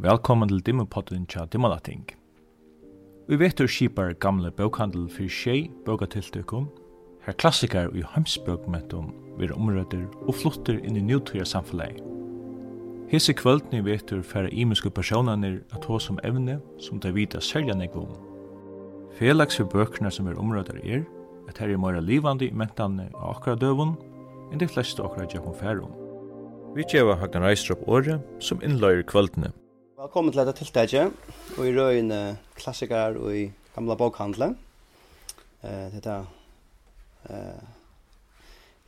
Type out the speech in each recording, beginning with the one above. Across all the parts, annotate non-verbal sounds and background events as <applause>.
Velkommen til Dimmepodden tja Dimmalating. Vi vetur skipar gamle bókhandel for tjei bókatiltökum, her klassikar og heimsbókmentum vir omrødder og flutter inn i njóttuja samfunnet. Hese kvöldni vetur færa imenske personanir at hos som evne som ta vita selja negvum. Felags for bøkna som er omrødder er, at her er meira livandi i mentane og akra døvun, enn de fleste akra djekon færum. Vi tjeva Hagnar Reistrup Åre som innløyer kvöldene Velkommen til dette tiltaket, og i røyne klassikere og i gamla bokhandle. Eh, dette eh,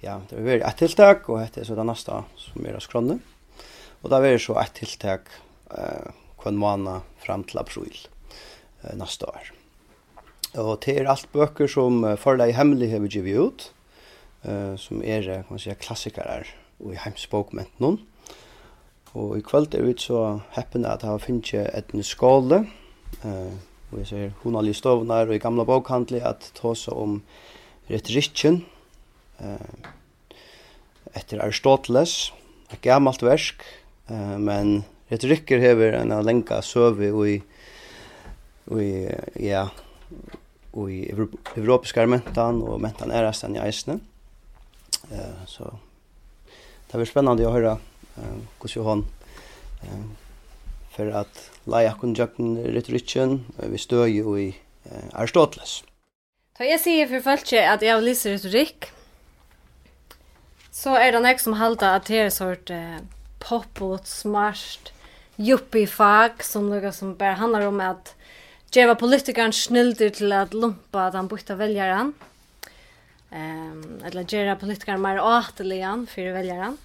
ja, det er veldig et tiltak, og dette er så det neste som er av skronne. Og det er så et tiltak eh, hver måned frem til april uh, neste år. Og det er alt bøker som forlag hemmelig har vi givet ut, eh, som er kan man si, klassikere og i heimsbokmenten noen. Og i kvöld er vi så heppende at jeg finner etne skåle, eh, og jeg ser hun alle i stovene og i gamla bokhandlet at ta seg om retorikken, eh, etter Aristoteles, et gammalt versk, eh, men retorikker hever en lenka søve i, i, ja, i europeiska mentan og mentan resten i eisene. Eh, så det blir spennende å høre Hvordan eh for at leia kun jøkken retorikken vi støy jo i Aristoteles. Ta jeg sier for folk at jeg lyser retorikk, så er det nek som halda at det er sort eh, och smart, yuppie-fag som noe som bare handlar om at djeva politikeren snilder til at lumpa at han bytta veljaren. Um, eller djeva politikeren mer åteligan fyrir veljaren.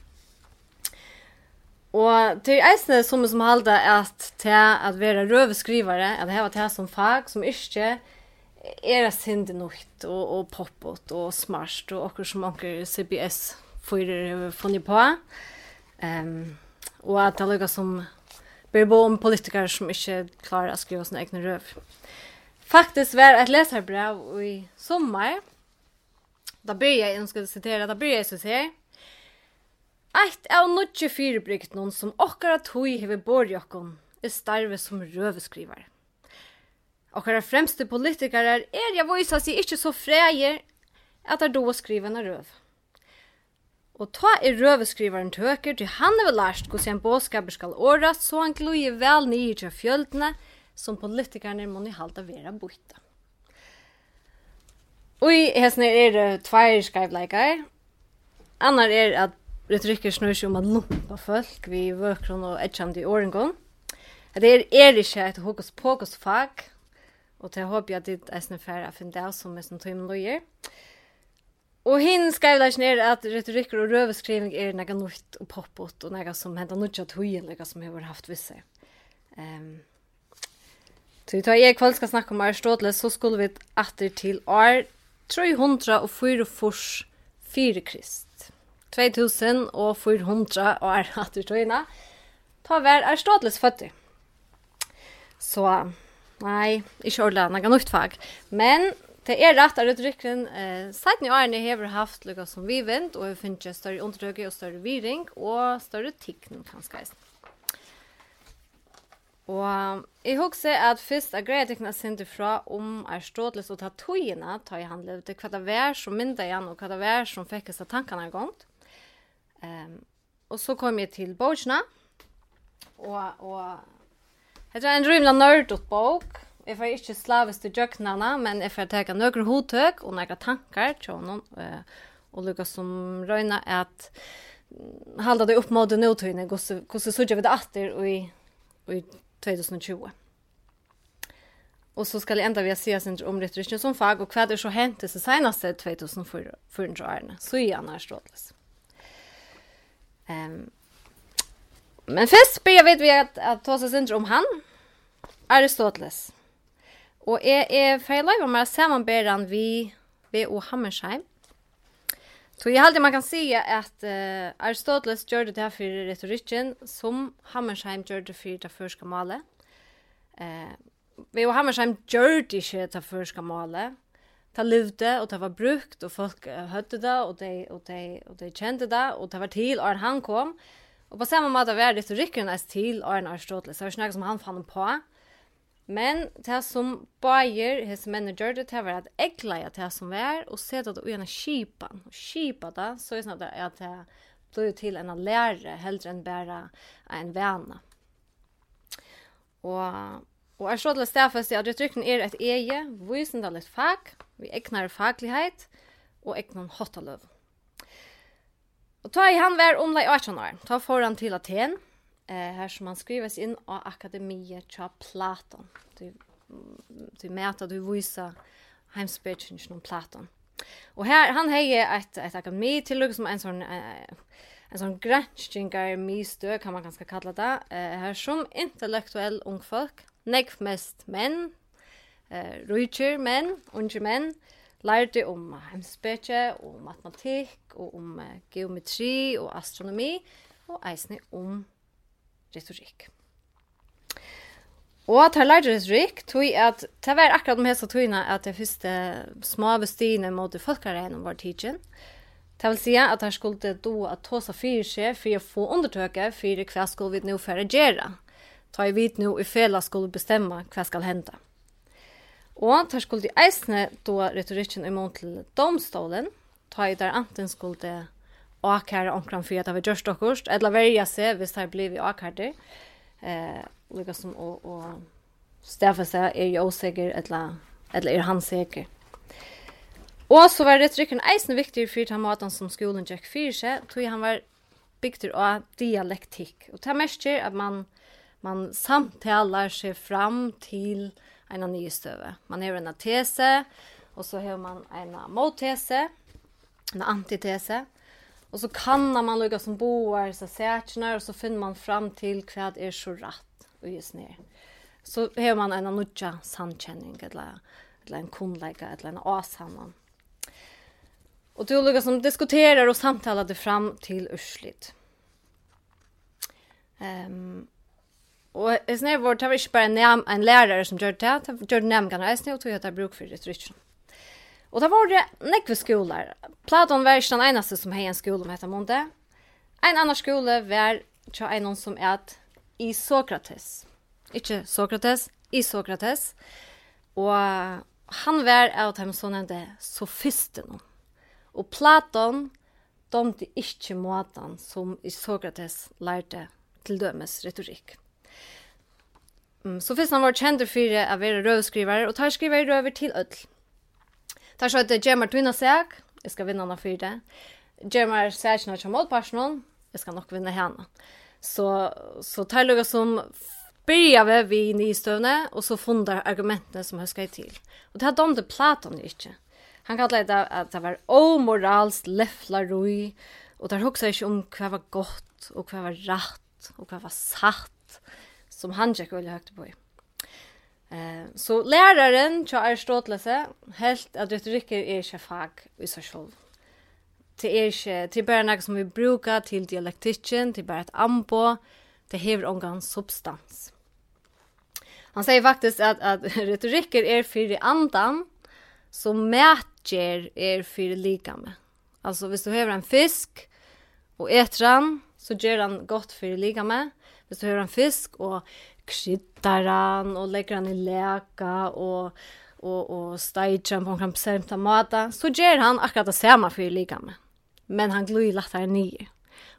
Og det er eisne som som halda at til at vera røveskrivare, at heva til som fag, som yrke, er a sindi nukt og, og poppot og smart og okkur som anker CBS fyrir funni på. Um, og at det som ber bo om politikar som ikkje klarar å skriva sina egne røv. Faktisk var et leserbrev i sommar. Da byrja jeg, nå skal jeg sitere, da byrja jeg, så sier Eitt av nudje fyrirbrygt noen som okkara tog hever borg okkon, er starve som røveskrivar. Okkara fremste politikarar er ja voisa sig ikkje så freier at er då skriva en røv. Og ta er røveskrivaren tøker til han er vel lærst hos en båskaper skal åras, så han gluje vel nye til fjöldene som politikerne må ni halda vera bøyta. Og hesne er det tveir skrivleikar. Annar er at retorikker snur seg om at lumpa folk vi vøkron og etjandi årengon. Det er, er ikke et hokus pokus fag, og til håper jeg at ditt eisne færre finner det som er som tøymen løyer. Og hinn skrivleisen ned at retorikker og røveskriving er nega nytt og poppot, og nega som hentar nytt at huyen, nega som har haft visse. Um, så vi tar jeg kvall skal snakke om Aristoteles, så skulle vi atter til år 344 4 krist. 2000 og 400 år at du tøyna, ta vær er ståtles føtter. Så, nei, ikke ordentlig, noe nytt fag. Men det er rett at uttrykken eh, siden i årene har haft lukka som vi vent, og vi finner større undertrykke og større viring, og større tikkning kanskje. Og jeg husker at først er greia tikkna sindi fra om er ståtles og ta tøyina, ta i handlevet, hva det vær som mynda igjen, og hva det vær som fikk seg tankene er gongt. Ehm um, och så kom jag till Bojna. Och och Jag tror en rymla nördigt bok. Jag får inte slaviskt till jöknarna, men jag får ta några hotök och några tankar till honom. Eh, och lycka som röjna är att halda det upp mot nutøyne, hvordan sørger vi det atter i, i 2020. Og så skal jeg enda vi si oss om retorikken som fag, og hva er så hentet seg seneste 2004 årene. Så er jeg nærstående. Ehm men först börjar vi att, att ta oss syndrom han, Aristoteles. är är er ferdig med meg sammenbæren vi och Hammersheim. Så jag hade man kan se att uh, Aristoteles gjorde det här för retoriken som Hammersheim gjorde det for det første Eh, vi och Hammersheim gjorde det ikke det första målet ta levde och det var brukt och folk hørte det och de och de och de kände det och det var till og han kom. Och på samma måte var det retoriken as till och en Aristoteles. Så det är ikke som han fann på. Men det som Bayer, his manager, det var att leier det som var och se det och ena kipan. Och kipa det så er det sånn att det blir till en lärare hellre enn bare en vana. Och Og er så til å stedfeste at rettrykken er et eie, litt fag, vi egnar faglighet og egnar hotaløv. Og ta i han vær omlai 18 år, ta foran til Aten, eh, her som han skrives inn av Akademiet tja Platon. Du, du mæta, du visa heimspetsingen om Platon. Og her, han hei et, et akademi til som en sånn... Eh, en sån granskningar mistø, kan man ganska kalla det eh, här som intellektuell ungfolk, nekv mest menn, eh, rujtjur menn, unger menn, lærte om hemspeke, og matematikk, og om eh, geometri og astronomi, og eisne om retorikk. Og at jeg lærte retorikk, tog at det var akkurat om hese togene at det første små bestyrene mot folkeregnen var tidsen. Det vil si at jeg skulle do da at ta seg fyrir seg for å få undertøke for hva skulle vi nå for å gjøre ta i vid nu i fela skulle bestemma hva skal hende. Og ta skulle de eisne då retorikken i mån til domstolen, ta i der anten skulle de akære omkran for at det var gjørst okkurst, eller verja seg hvis det blir vi akære, eh, lika som å, å stefa seg er jo sikker, eller, eller er han sikker. Og så var retorikken eisne viktig for den maten som skolen gikk fyrir seg, tog han var bygd av dialektikk. Og det mest at man man samtalar sig fram till en ny stöve. Man har en tese och så har man en mottese, en antitese. Och så kan man lugga som boar så särskilt och så finner man fram till kvad är så rätt och just ner. Så har man en nutja sankänning eller eller en kundlägga eller en asannan. Och det är olika som diskuterar och samtalar det fram till urslit. Ehm um, Och det när vart har vi bara en, en lärare som gör det, det gör det nämligen här snö tog att jag bruk för restriktion. Och det var det nekve skolor. Platon var ikke den eneste som hei en skole om etter måned. En annen skole var tja en som er i Sokrates. Ikke Sokrates, i Sokrates. Og han var av dem som nevnte sofisten. Og Platon domte ikke måten som i Sokrates lærte til dømes retorikk. Mm, så finns han var känd för att vara rövskrivare och tar skriver röver till öll. Tar så att Gemma Twinna sig. jag ska vinna henne för det. Gemma säg när jag mot personen, jag ska nog vinna henne. Så så tar Luga som börjar vi vid nystövne och så fundar argumenten som jag ska till. Och det hade de det Platon inte. Han kallar det att det var omoralskt leflaroi och där också inte om vad var gott och vad var rätt och vad var satt som han gick väl högt på. Eh så läraren tja Aristoteles helt att retorik är inte fag i sig själv. Det är inte till bara något som vi brukar till dialektiken, till bara ett ambo, det har omgång substans. Han säger faktiskt att, att <laughs> retoriker är för andan som mätger är för likame. Alltså, hvis du har en fisk och äter den så gör han gott för likame hvis du hører en fisk, og kryddar han, og legger han i leka, og og og steigen på en bestemta mata så ger han akkurat det samma för likame men han glöjer lättare ner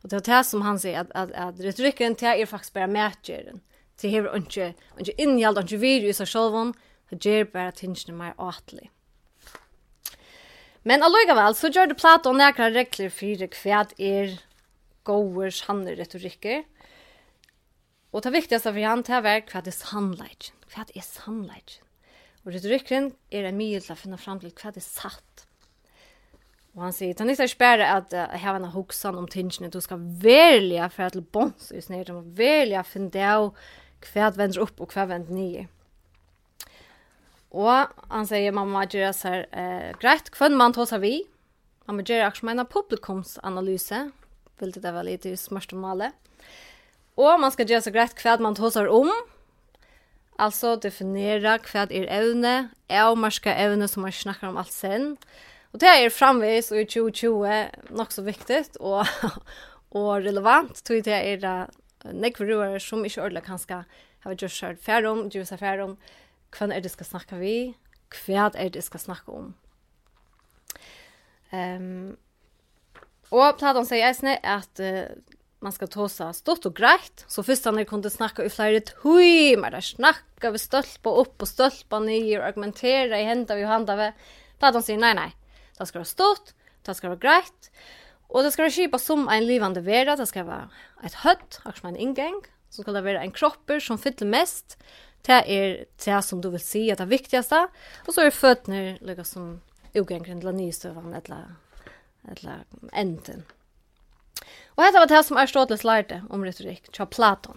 och det är det som han säger att att att retoriken till är faktiskt bara mätjeren till här inte inte innehåll inte virus och självon det ger bara tingen mer åtlig Men allikevel, så gjør det Platon nekra regler for hva er goers sanne retorikker, Och det viktigaste for han til å være hva är sannleik. Hva är sannleik? Och retorikken är en mye til å finne fram till hva är satt. Och han säger, han är inte spärre att uh, här har en hoksan om tingene. Du ska välja för att till bons i snedden. Och välja för finne det kvad vänder upp och kvad vänder nye. Och han säger, mamma gör så här, eh, grejt, kvann man tar vi. Mamma gör också en publikumsanalyse. vil det väl lite i smørste malet. Og man skal gjøre så greit hva man tåser om. Altså definere hva er evne, avmarska evne som man snakker om alt sen. Og det er framvis og i 2020 nok så viktigt og, <laughs> og relevant tror det er det nekvruar som inte ordla skal ha gjort själv färdom, seg så om. Hva er det skal snakke vi? Hva er det skal snakke om? Ehm um, og Platon säger eisne at uh, man ska seg stort och grejt. Så först när kunde snakke i flere hui, men där snackar vi stolpa upp och stolpa ner og argumentera i hendene vi handa vi. Där de säger nej nej. Det ska vara stort, det ska vara grejt. Och det ska være kjipa som en livande vera, det ska vara ett hött, akkurat som en ingång. Så skal det være en kropper som fyller mest. Det är det som du vill se, det viktigaste. Och så är det like, som ugängren til nystövan eller, eller enten. Och detta var det som Aristoteles lærte om retorik, tja Platon.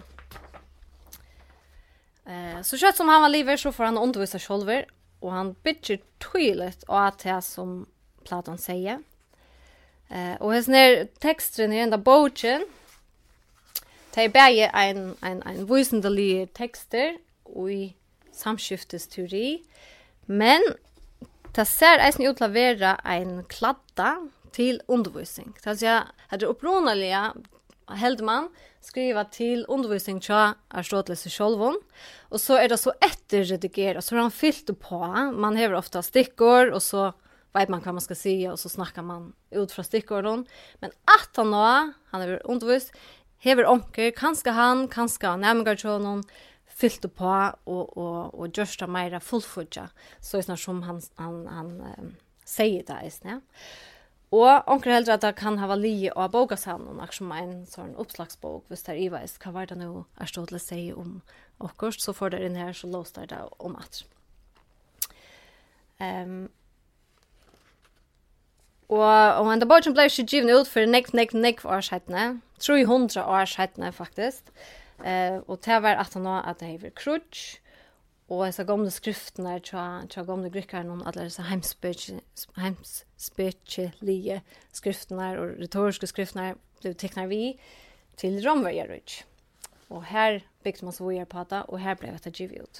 Eh, så kjøtt som han var livet så får han undervisa själver och han bytter tydligt och att det som Platon säger. Eh, och hans nær texten i enda bogen, boken Det er bare en, en, en visendelig tekster och i samskiftesteori, men det ser eisen ut til å være en kladda till undervisning. Så att jag hade upprunaliga Heldman skriva till undervisning til Aristoteles självon och så är det så etterredigeret, så har han fyllt på man hever ofta stikkord, och så vet man hva man ska säga och så snackar man ut från stikkordene. men att han då han er undervist hever onker kanske han kanske nämligen tjonon fyllt på och och och det mera fullfudja så är som han han han, um, äh, säger det är snä. Ja? Og onker heldur at det kan hava li av bokasavnen, akkur som en sånn oppslagsbok, hvis det er iveist, hva var det nå Aristoteles sier om okkurst, så får det inn her, så låst det om at. Um, og og henda bókin blei ikke givet ut for nek, nek, nek år sætna. 300 år sætna faktisk. Eh uh, og tær var at han at det hevur crutch og jeg sa gamle skriftene her, tja, tja gamle grykkeren, noen alle disse heimspekelige skriften her, og retoriske skriftene her, ble tekner vi til Romverjerud. Og her bygde man så vi på det, og her ble det givet ut.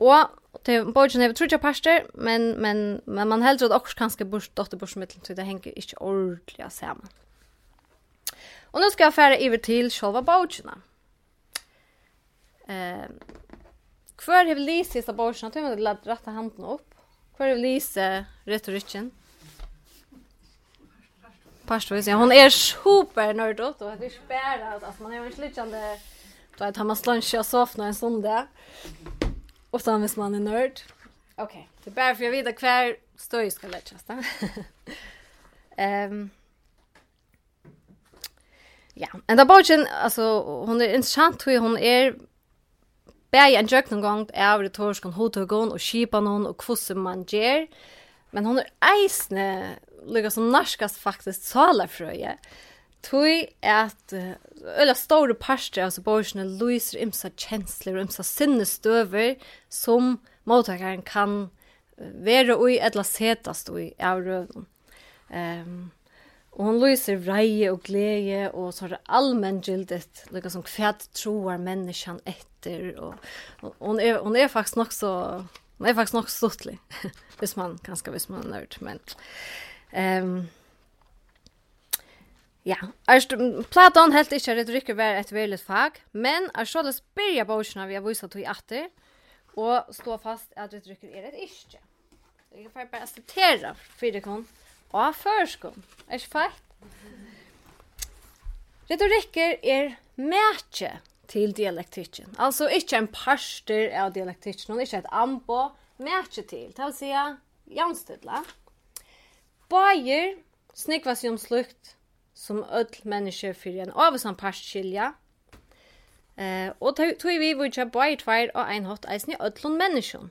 Og til borgen er vi trodde parster, men, men, men man heldur at også kanskje bort, dotter så det henger ikke ordentlig sammen. Og nå skal jeg fære over til sjølva borgene. Eh, Hver har Lise i tror vi har lagt rätta handen upp. Hver har Lise retorikken? Pastor, ja. Hon är super nördåt och det är spärrat. Alltså man är ju slitjande. Då har man slunch och sofna en söndag. Och sen hvis man är nörd. Okej, okay. det är bara för jag vet hver støy ska läggas. <laughs> Ehm Ja, en da bogen, altså, hon er interessant hur hon er bæði ein jöknum gongt av retorskan hotogon og skipanon og kvosse man ger. Men hon er eisne lukka som narskast faktisk salafrøye. Tui at øyla store parster av borgerne lyser imsa kjensler og imsa sinnestøver som mottakaren kan være ui etla setast ui av røven. Um, og hon lyser vreie og glede og så er det allmenngildet lukka som kvæt troar menneskjan etter efter och, hon är hon är faktiskt nog så hon är faktiskt nog stortlig. <laughs> Visst man ganska visst man nörd men ehm um, Ja, Erst, Platon helt ikke retorikk var et veldig fag, men er så det spyrja bøkene vi har vist til atter, og stå fast at retorikk er et ikke. Jeg får bare acceptera fyrikon og førskon. Er ikke feit? Retorikker er mætje til dialektikken. Altså ikke en parster av dialektikken, og ikke et ambo, mætje til. Det vil si, jaunstidla. Bajer snikvas jo om slukt som öll mennesker fyrir en avsan parskilja. Eh, og tog vi vore bajer tveir og ein hot eisen i öllun menneskjon.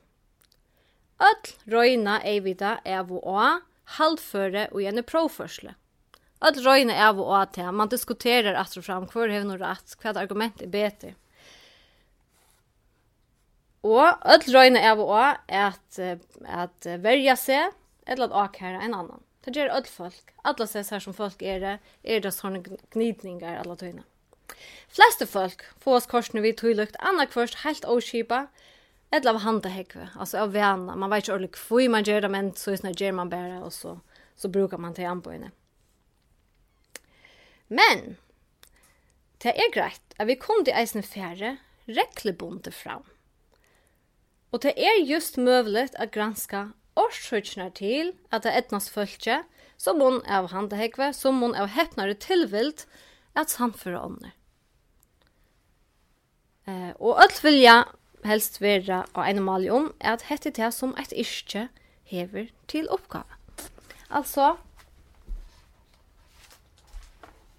Öll røyna eivida er vi a, halvføre og gjerne proførsle. Öll røyne av og at her. Man diskuterar att og fram hver hevn og rett, hva argument er betre. Og öll røyne av og at, at verja seg, eller at akæra en annan. Det gjør all folk. Alla ses her som folk er det, er det sånne gnidninger alla tøyne. Fleste folk får oss korsene vi tøylukt, anna kvørst helt åskipa, eller av handahekve, altså av vana. Man vet ikke ordentlig hvor man gjør det, men så er det gjør man bare, og så, så brukar man til anbøyene. Men, det er greit at vi kom til eisne færre reklebonde fram. Og det er just møvlet at granska årsøkene til at det etnas følge, som hun av handehegve, som hun av heppnare tilvilt, at samføre ånder. Eh, og alt vilja helst vera av en maljon er at hette det som et iske hever til oppgave. Altså,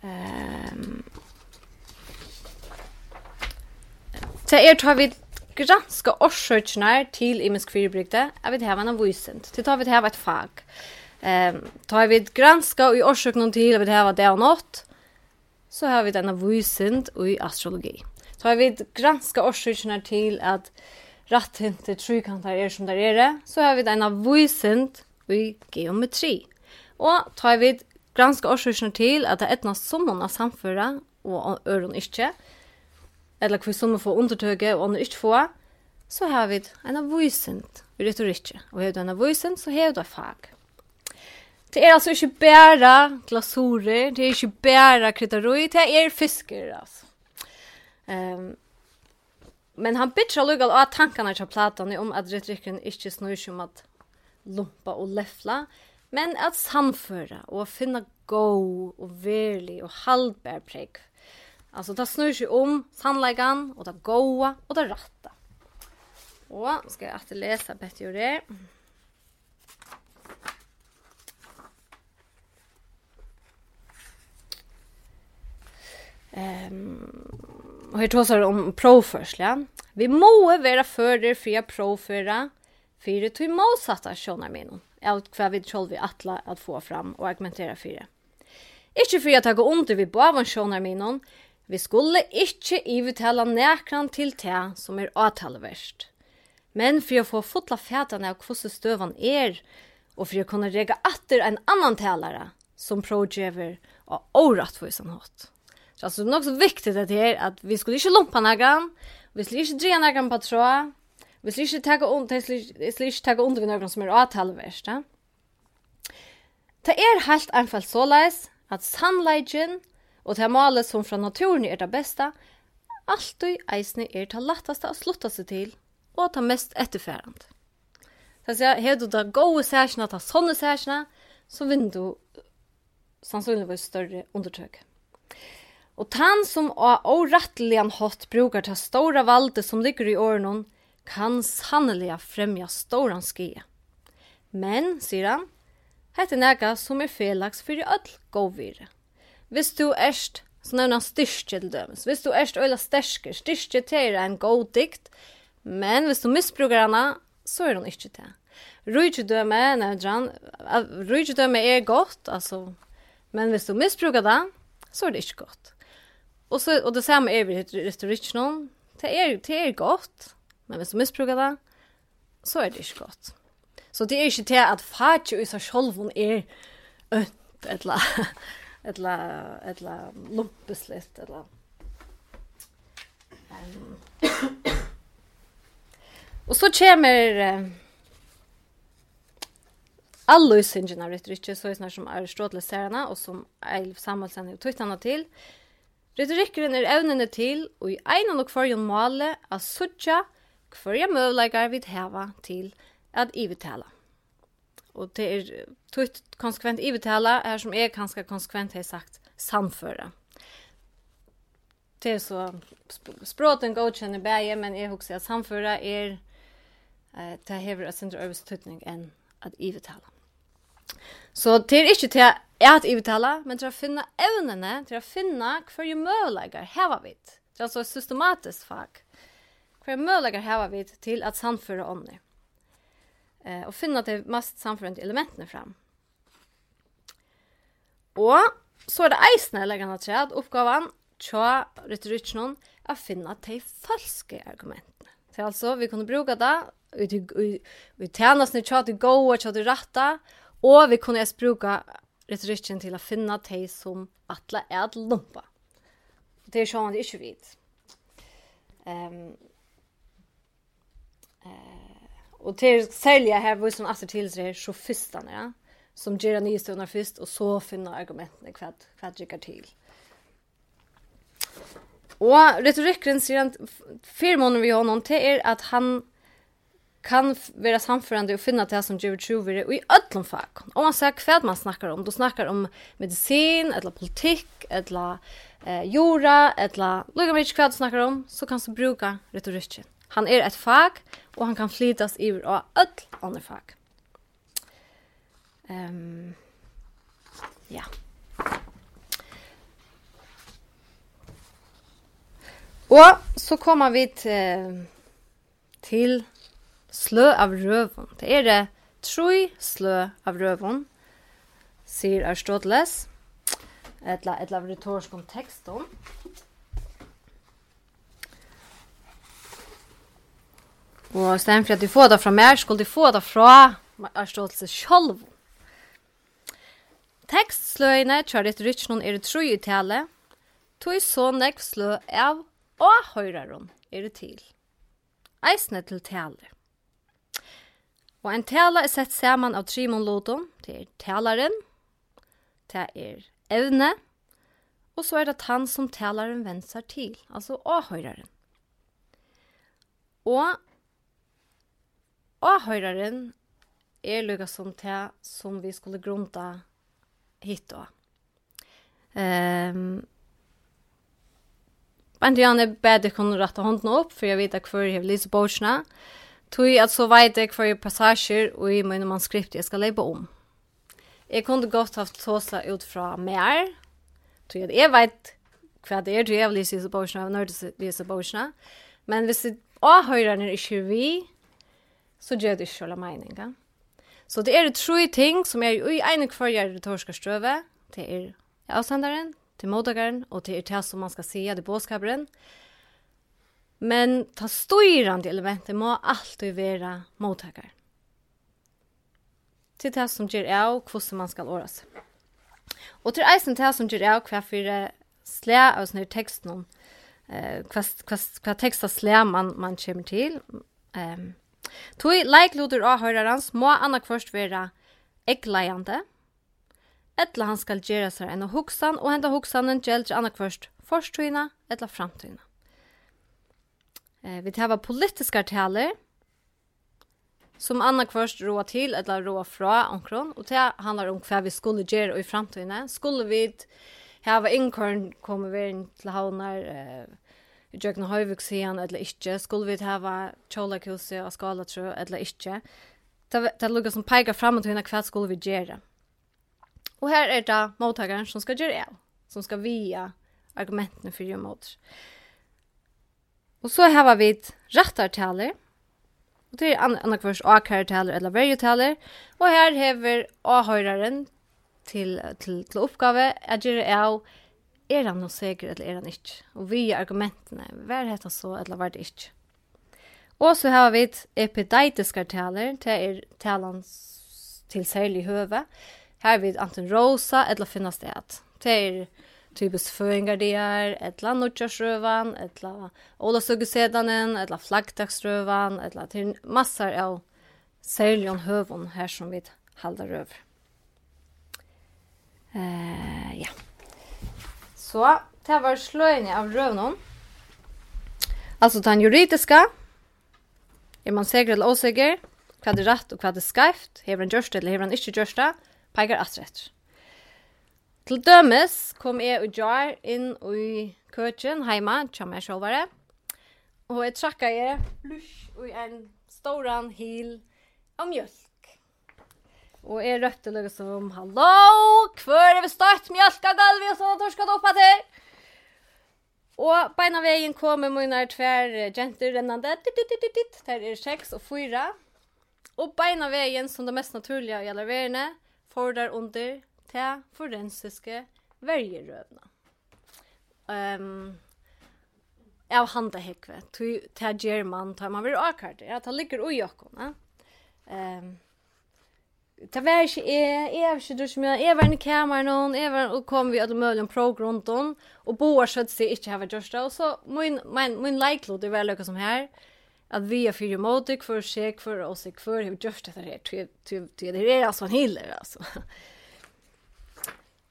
Ehm Så er tar vi granska orsøkene til imisk fyrbrygde, jeg vil heva en vysent, til tar vi heva et fag. Ehm tar vi granska i orsøkene til, jeg vil heva det og nått, så har vi denne vysent i astrologi. Tar vi granska orsøkene til at rattint til trykantar er som der er, så har vi denne vysent i geometri. Og tar vi granska årsøkene til at det er etna summen av samføra, og øren ikke, eller hva summen får undertøke og andre ikke får, så har vi en av vysent i retorikket. Og har du en av vysent, så har du en fag. Det er altså ikke bare glasurer, det er ikke bare krytteroi, det er fisker, altså. Um, men han bytter allukal av tankene til platene om at retorikken ikke snur som at lumpa og lefla, men at samføra og finne god og verlig og halvbær pregg. Altså, det snur seg om sannleggan og det gode og det rette. Og skal jeg alltid lese Betty og det. Um, og her tåsar om provførsla. Vi må være fører for jeg provføra, for det tog motsatta sjånar minnen av hva vi tror vi atla at få fram og argumentere for det. Ikke for jeg tar under vi bavensjoner min, vi skulle ikke ivetale nekran til te som er avtaleverst. Men for å få fotla fætene av hvordan støvan er, og for å kunne rega atter en annan talare som progever og årettvisan hatt. Så det er nok så viktig det är at vi skulle ikke lumpa någon, vi skulle ikke dra någon på tråd, Vi skulle ikke takke under, jeg skulle ikke takke under vi noen som er avtaleverst, ja. Det er helt enkelt såleis at sannleggen og det malet som fra naturen er det beste, alltid eisne er det letteste å slutte seg til og det mest etterfærende. Så jeg sier, har du da gode særsene, det sånne særsene, så vinner du sannsynligvis større undertøk. Og tann som av årettelig en hatt bruker til store valde som ligger i årene, kan sannelig fremja stóran skie. Men, sier han, hette er nega som er felags i ødel gåvire. Hvis du erst, så nevner han styrke til dømes, hvis du erst øyla sterske, styrke til en god dikt, men hvis du misbruker henne, så er hun ikke til. Rujtjødøme, nevner han, rujtjødøme er godt, altså, men hvis du misbruker det, så er det ikke godt. Og, så, og det samme er vi retorikk noen, det er, det er godt, Men hvis du misbruker det, så er det ikke godt. Så det er ikke til at fatje i seg selv er ønt, eller, <laughs> eller, eller lumpes litt, eller... Um. Og så kommer um, alle synden av retorikk, så er det som er strådelig serene, og som Eilf Samuelsen er tøytene til. Retorikken er evnene til, og i en og hverjon male, av suttja, hverja møvleikar vil hava til at ivetala. Og det er tutt konsekvent ivetala er som jeg kanskje konsekvent har sagt samføra. Det er så, språten godkjenner bæge, men jeg husker at samføra er, eh, det hever et sindre øvestutning enn at ivetala. Så det er ikke til at ivetala, men til å finne evnene, til å finne hverje møvleikar heva vidt. Det er altså systematisk fag. Hver möjligheter har vi till att samføre ånder? Eh, och finna det mest samförande elementene fram. Och så är det eisne läggande till att uppgavan tja retorikken att finna de falske argumenten. Så alltså, vi kunde bruka det vi tjener oss tja gå goa, tja til rette, och vi kunde ens bruka retorikken till att finna de som atle är att lumpa. Det er sånn det ikke vet. Um, och till sälja här vad som alltså till sig så första ja som ger ni stunder först och så finna argumenten kvad kvad gick till. Och retorikken sier han firmaen vi har noen til er at han kan være samførende og finne det som Jerry Truver og i ødlom fag. Om man ser hva man snakker om, du snakker om medisin, eller politikk, eller eh, jorda, eller lukka mye hva du snakker om, så kan du bruke retorikken. Han er et fag, og han kan flytas iver av öll andre fag. Um, ja. Og så kommer vi til, til slø av røven. Det er det tre slø av røven, sier Aristoteles. Etla, etla retorisk om tekst om. Og stedet for at du får det fra mig skulle du få det fra Aristoteles selv. Tekstsløyene tror jeg rich noen i tro i tale, tog så nekv slø av og høyreren er det til. Eisne til tale. Og en tale er sett sammen av tre monlodon, det er taleren, det er evne, og så er det han som taleren venser til, altså og høyreren. Og avhøyreren er lukka som te som vi skulle grunta hit då. Ehm um, Bant jag är bättre kunne rette hånden opp, for jeg vet att jeg jag läser boksna. Tui at så vet jeg hver passasjer, og i mine manuskript jeg skal leipa om. Jeg kunne godt haft tåsa ut fra mer, tui at jeg vet hva det er, tui jeg vil lise i borsna, og nørdes lise i. Men hvis det avhøyren er ikke vi, så gjør det ikke selv meninga. Så det er tre ting som er i ene kvarje retoriske strøve. Det er avsenderen, til mottakaren, og til det som man skal si, det bådskaperen. Men ta styrande elementet må alltid være mottakaren. Til det som gjør av hvordan man skal åra seg. Og til eisen det som gjør av hva for slæ av sånne teksten om eh, hva, hva, hva tekster slæ man, man kommer til. Um, Tui leiklutur avhøyrarans må anna kvørst vera eggleiande. etla han skal gjera seg enn hoksan, og henda hoksanen gjelder anna kvørst forstøyna etla framtøyna. Eh, vi tar politiska taler, som anna kvørst roa til, etla roa fra omkron, og det handlar om hva vi skulle gjera i framtøyna. Skulle vi hava inkorn, kommer vi inn til havnar, eh, Jøgna Høyvik eller ikke, skulle vi hava Kjolakhuset og Skalatru eller ikke, det er lukka som peker fram til henne hva skulle vi gjøre. Og her er det mottagaren som skal gjøre det, som skal via argumentene for gjøre mot. Og så har vi rettartaler, og det er andre kvars A-kartaler eller vergetaler, og her hever A-høyreren til, til, til oppgave at gjøre det er han noe sikker eller er han ikke? Og vi er argumentene, hver heter så, eller hver det ikke? Og så har vi epideitiske taler, det er talene til særlig høve. Her vi anten rosa, eller finne sted. Det er typisk føringer de er, eller Nordkjørsrøven, eller Ålasugesedanen, eller Flaggdagsrøven, eller til masser av særlig om høven her som vi halder over. Uh, ja. Så, det var sløyne av røvnån. Altså den juridiska. Er man sikker eller osäker? Hva er rätt och hva er skevt? Hever han gjørst eller hever han ikke gjørst det? Peker at rett. Til dømes kom jeg og Jar inn i køkken heima, tja meg sjåvare. Og jeg trakka jeg lusch og en storan hil av mjøl. Og jeg røpte noe som, Hallo, hver er vi støtt mjølka gulvet og sånn at torska doppa til? Og beina veien kommer mine tver jenter rennande, dit, dit, dit, dit, der er seks og fyra. Og beina veien, som det mest naturlige i alle verene, får der under til forensiske vergerøvna. Um, av handa hekve, til german, tar man vil akkart, ja, det ligger ui okkona. Um, Det var ikke jeg, jeg var ikke du som jeg, jeg var inne i kameran, jeg var og kom vi alle mulige prog rundt om, og boer skjøtt seg ikke her var Gjørsta, og så min, min, min leiklod er veldig som her, at vi er fyrir modig for å se hver og se hver hver Gjørsta det her, til det er altså en hiller, altså.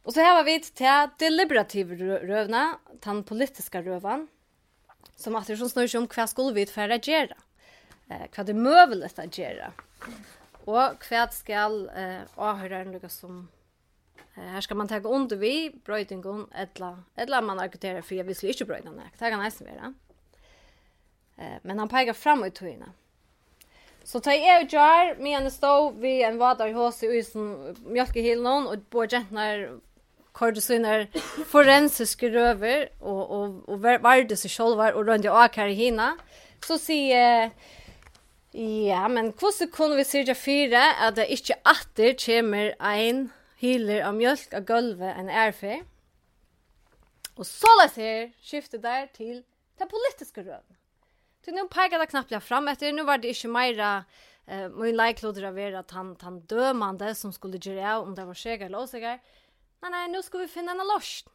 Og så her var vi til deliberativ røvna, den politiska røvan, som at det er sånn snur seg om hva skulle vi tverre gjøre, hva det er møvelet å gjøre. Mm Og hva skal eh, avhøreren lukka som eh, her skal man ta under vi brøytingon etla, etla man argumenterar for jeg visste ikke brøytingon ek, det kan eisen være. Eh, men han pekar fram ut tøyina. Så ta jeg og jar, me henne stå vi en vadar i hos i usen mjölkehilen og bo jentnar kordosyner forensiske røver og, og, og vardes i sjolvar og røndi akar i hina. Så sier eh, Ja, men hvordan kunne vi syrja fire at det ikke atter kommer en hyler av mjölk av gulvet en erfer? Og så lest her skiftet der til det politiske røven. Så nå peker det knappt fram etter, nå var det ikke meira eh, min leikloder av at han, han dømande som skulle gjøre av om det var skjegar eller åsigar. Nei, nei, nå skal vi finne en løsning.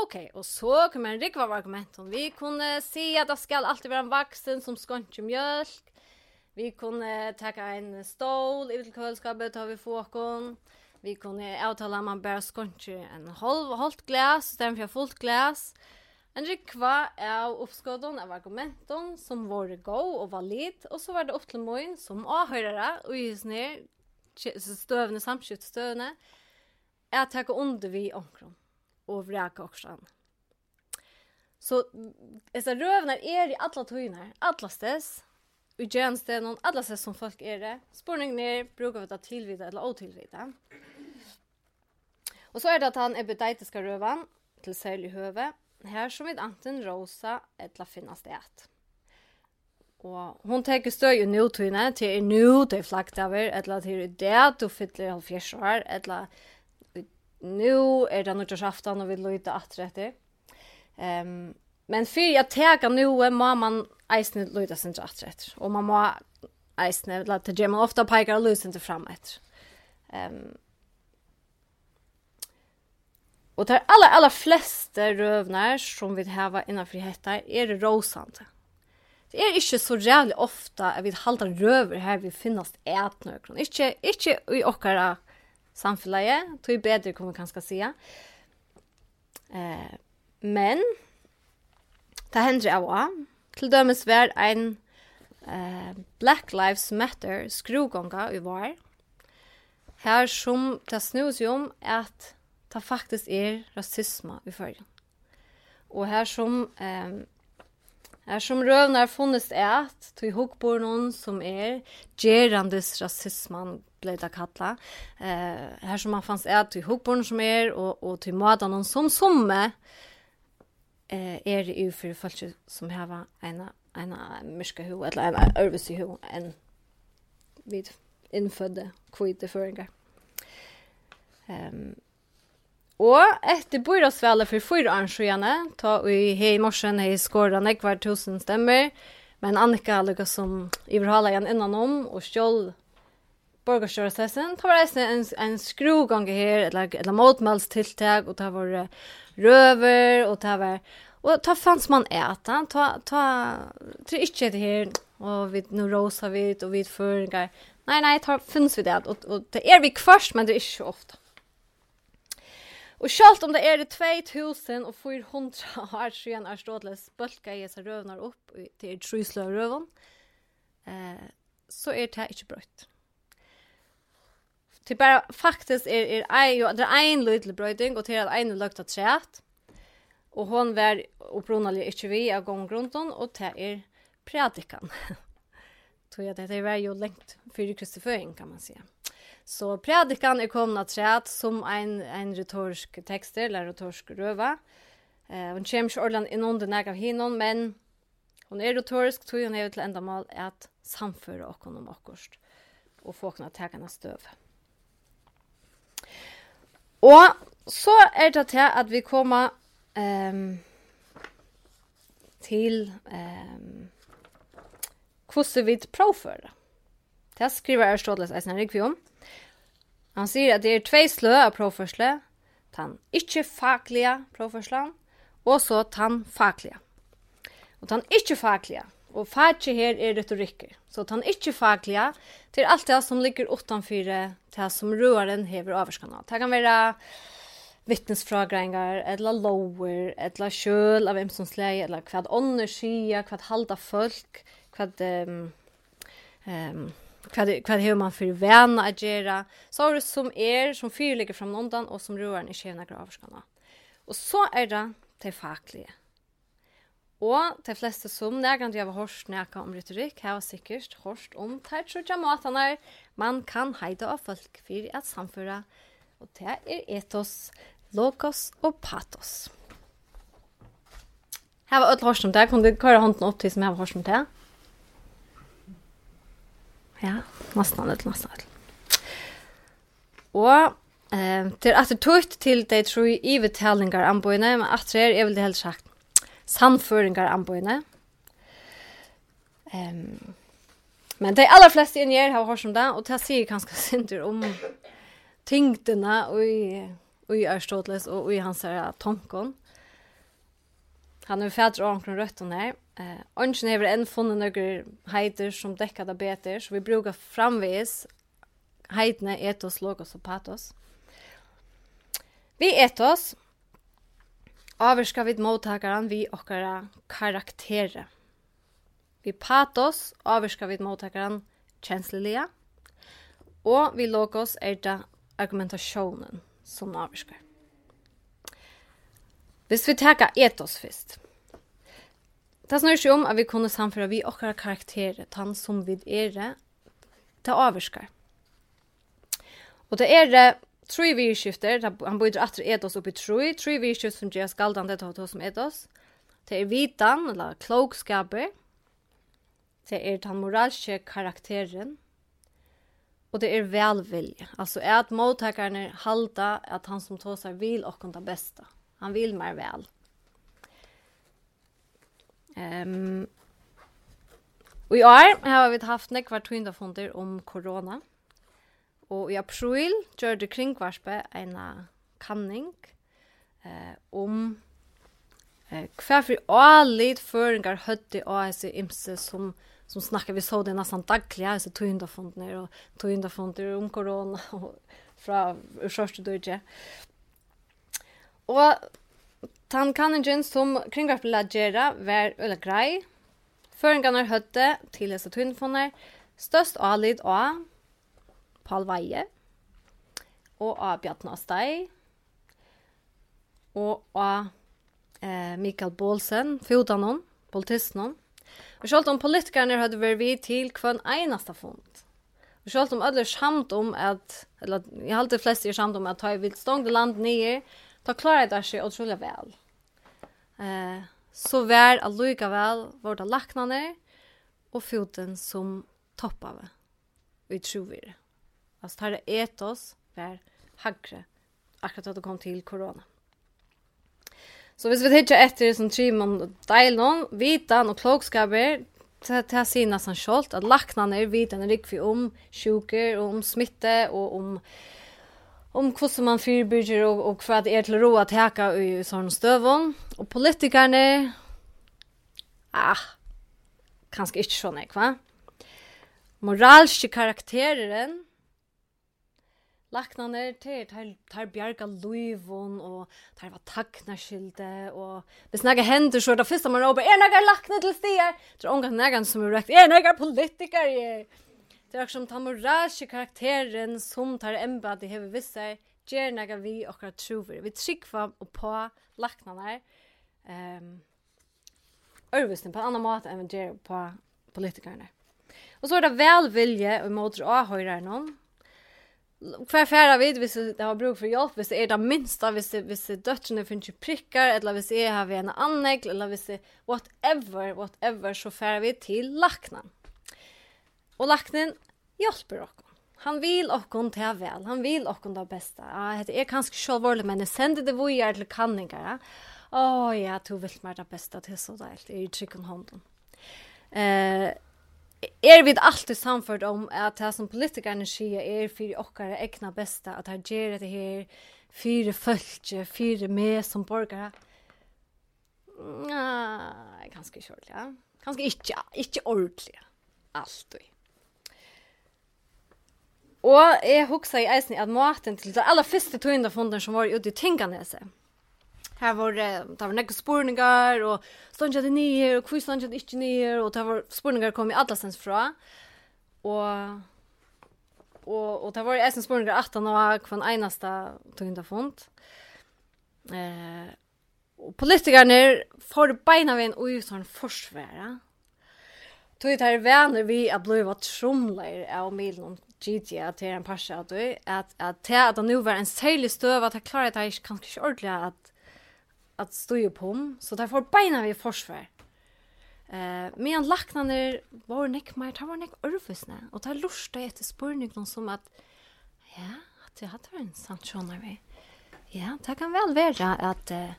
Ok, og så kommer en rikva argument om vi kunne si at det skal alltid være en vaksen som skånker mjölk, Vi kunne taka en stål i kølskapet tar vi fåkon. Vi kunne avtala man bare skonti en halv, halvt glas, stemme for fullt glas. En rikva av oppskåden av argumenten som var gå og valid, og så var det opp til morgen som avhørere og gysner støvende samskjøttstøvende er takk under vi omkron og vreka oksan. Så dessa rövnar er i alla tøynar, alla stess, i tjänsten och alla sätt som folk er det. Spårningen är brukar vi ta tilvide eller otillvita. Og så er det at han er bedeitiska røven til særlig høve. Her som vid anten rosa eller finne sted. Og hon teker støy i nødtøyene til er nå til flakt av er, til er det du fyller halvfjers år, eller nå er det nødtøysaftan og vi løyde atretter. Um, Men för att täga nu må man eisne luta sin rätt rätt. Och man må eisne låta det man ofta pekar och luta inte fram ett. Ehm um, Och de alla alla flesta rövnar som vi har innanför hetta är det rosande. Det är inte så jävligt ofta att vi halta röver här vi finnas ät några. Inte inte i åkara samfällige, tror ju bättre kommer kanske säga. Eh men Det hender jeg også. Til dømes var ein eh, Black Lives Matter skrogonga i var. Her som det snus jo om at det faktisk er rasisme i førgen. Og her som eh, Her som røvnar funnest er til tog hukkbor noen som er gerandes rasisman ble det kalla. Eh, her som han fanns er til tog hukkbor som er og, og tog mata noen som somme eh är det ju för folk som har en en myska hu eller en översi hu en vid infödda kvite föringar. Ehm um, Og etter bøyrasveldet for fyra år siden, ta i hei morsen hei skårene hver tusen stemmer, men Annika lukket som i igen igjen innanom, og skjold borgarstjórestessen. Det var eisne en, en skruvgange her, eller, eller motmeldstiltak, og det var røver, og det var... Og ta fanns man äta, ta, ta, ta inte det her, og vi nu rosa vid, og vi føringar. Nei, nei, ta finnes vi det, og, og det er vi kvarst, men det er inte ofta. Og sjalt om det er 2000 og 400 år siden er stådles bølka i seg røvnar opp til trusla røvn, eh, så er det ikke brøtt. Det bara faktiskt är er, är er, ju det är en liten bröding och till att en lukta trätt. Och hon var upprunaliga inte vi av gånggrunton och det är predikan. <laughs> Tror jag det är ju längt för Kristi kan man säga. Så predikan är komna trätt som en en retorisk text eller retorisk röva. Eh hon kommer ikke ordentlig inn under nærk av men hon er retorisk, tror hon er til enda mal at samføre okkur om okkurst og få kunne ta henne støv. Og så er det til at vi kommer um, til um, hvordan vi prøvfører. Det skriver Aristoteles Eisen Rikvi om. Han sier at det er tvei slø av prøvførsle, den ikke-faglige prøvførslen, og så den faglige. Og den ikke-faglige, Og fagje her er retorikker. Så han ikkje faglige til alt det som ligger utanfor det som røren hever overskanna. Det kan være vittnesfragrengar, eller lower, eller kjøl av imsonsleie, eller hva ånder skyer, hva halda folk, hva um, um, hva hva hur man för värna att göra så det som är som fyr ligger fram undan och som rör i skena gravskanna. Och så är det till fackliga Og de fleste som nærkant jeg har hørt nærkant om retorikk, har sikkert hørt om tætsjortja matene man kan heide av folk for at samføre. Og det er etos, logos og patos. Her var ødel hørt om det. Kan du køre hånden opp til som jeg har hørt om det? Ja, nesten ødel, nesten ødel. Og Eh, til at det tøyt til de tro i vedtalingar anbøyene, men at det er, jeg vil det helt sagt, sannføringar anbøyene. Um, men de aller fleste inn her har hørt om det, og det sier ganske synder om tyngdene og i, og i Aristoteles og i hans her tonkon. Han er fædre og omkring røtten her. Eh, Ongen hever enn funnet noen heiter som dekker det beter, så vi bruker framvis heitene etos, logos og patos. Vi etos, avvirka vid mottakaran vi okkara karakterer. Vi patos avvirka vid mottakaran kjenslilia, og vi logos er det argumentasjonen som avvirkar. Hvis vi teka etos fyrst. Det snur seg om at vi kunne samføre vi okkara karakterer, tann som vi er, det avvirkar. Og det er det tre virskifter, han bøyder att etos upp i tre, tre virskifter som gjør skaldande till hos som etos. Det er vitan, eller klokskaper. Det er den moralske karakteren. Och det är välvilja. Alltså är att mottagaren halda att han som tåsar vill och det bästa. Han vill mer väl. Ehm um, og i år har vi haft nekvar tvindafunder om corona. Og i april gjør det kringvarspe en kanning eh, om eh, hva for alle føringer høtte og hese imse som, som snakker, vi så det nesten daglig, hese togjundafondene og togjundafonder om korona <laughs> og fra ursørste dødje. Og Tan kanningen som kringvarpela gjerra var øyla grei. Føringene høtte til hese togjundafonder, størst ålid og Paul Veie, og av Bjartna Stei, og av eh, Mikael Bålsen, Fjodanon, Boltisnon. Og selv om politikerne hadde vært vi til hver eneste fond. Og selv om alle er samt om at, eller jeg har alltid flest er samt om at ta i vilt stående land nye, ta klarer det seg utrolig vel. Eh, så vær var våre laknene og foten som toppave. Vi tror vi det. Alltså tar det etos för hagre akkurat att det kom till corona. Så hvis vi hittar etter som Trimon og någon vitan och klokskaper, det har sier nesten skjoldt at laknene er vitan er rikvi om sjuker og om smitte og om om hvordan man fyrbyrger og, og hva det er til ro att teka i sånne støvån. Og politikerne, ah, kanskje ikke sånn, ikke va? Moralske karaktären Laknane til tar tar bjarga luivon og tar var takna skilde og vi snakka hendur så det fyrsta man ropa er nagar lakna til stier tror ongan nagan som er rekt er nagar politikar er det er som tamurage karakteren som tar emba det hever visse ger nagar vi okra truver vi tryggva og på laknane ehm Örvisten på en annan måte enn vi ger på politikerna. og så er det velvilje og motor avhøyrer noen kvar färra vid hvis det har bruk for hjelp, hvis det er det minsta, hvis det, hvis det døttene finnes ikke prikkar, eller hvis jeg har en annegl, eller hvis det whatever, whatever, så færa vi til laknen. Og laknen hjelper oss. Han vil okkon till vel, han vil okkon det beste. Ja, det er kanskje sjølvorlig, men jeg sender det vujer til kanninger. Å oh, ja, du vil meg det beste til så deilt, i trykken hånden. Eh, er vi alltid samfört om at det som politikerne sier er för åkare egna besta, at han gjør det her fyra följtje, fyra med som borgare. Nej, ganska kört, ja. Ganska ikke inte ordentligt. Alltid. Og jeg husker i eisen at maten til det aller første tøyende funden som var ute i Tinganese, Här var det det var några spurningar och stod jag ni här och quiz inte inte ni och det var spurningar kom i alla sens fra. Och och och det var ju spurningar att han var från enaste tog fond. Eh och politikerna får beina vid en ojutan försvära. Tog det här vänner vi att bliva trumlar av milen GT till en pascha att att att att det nu var en särlig stöv att klara det här kanske ordentligt att att stå ju på om, så där får beina vi försvar. Eh, men lacknader var näck mer, det var näck örfusna och där lustade efter någon som att ja, att jag hade en sant såna vi. Ja, det kan väl vara att det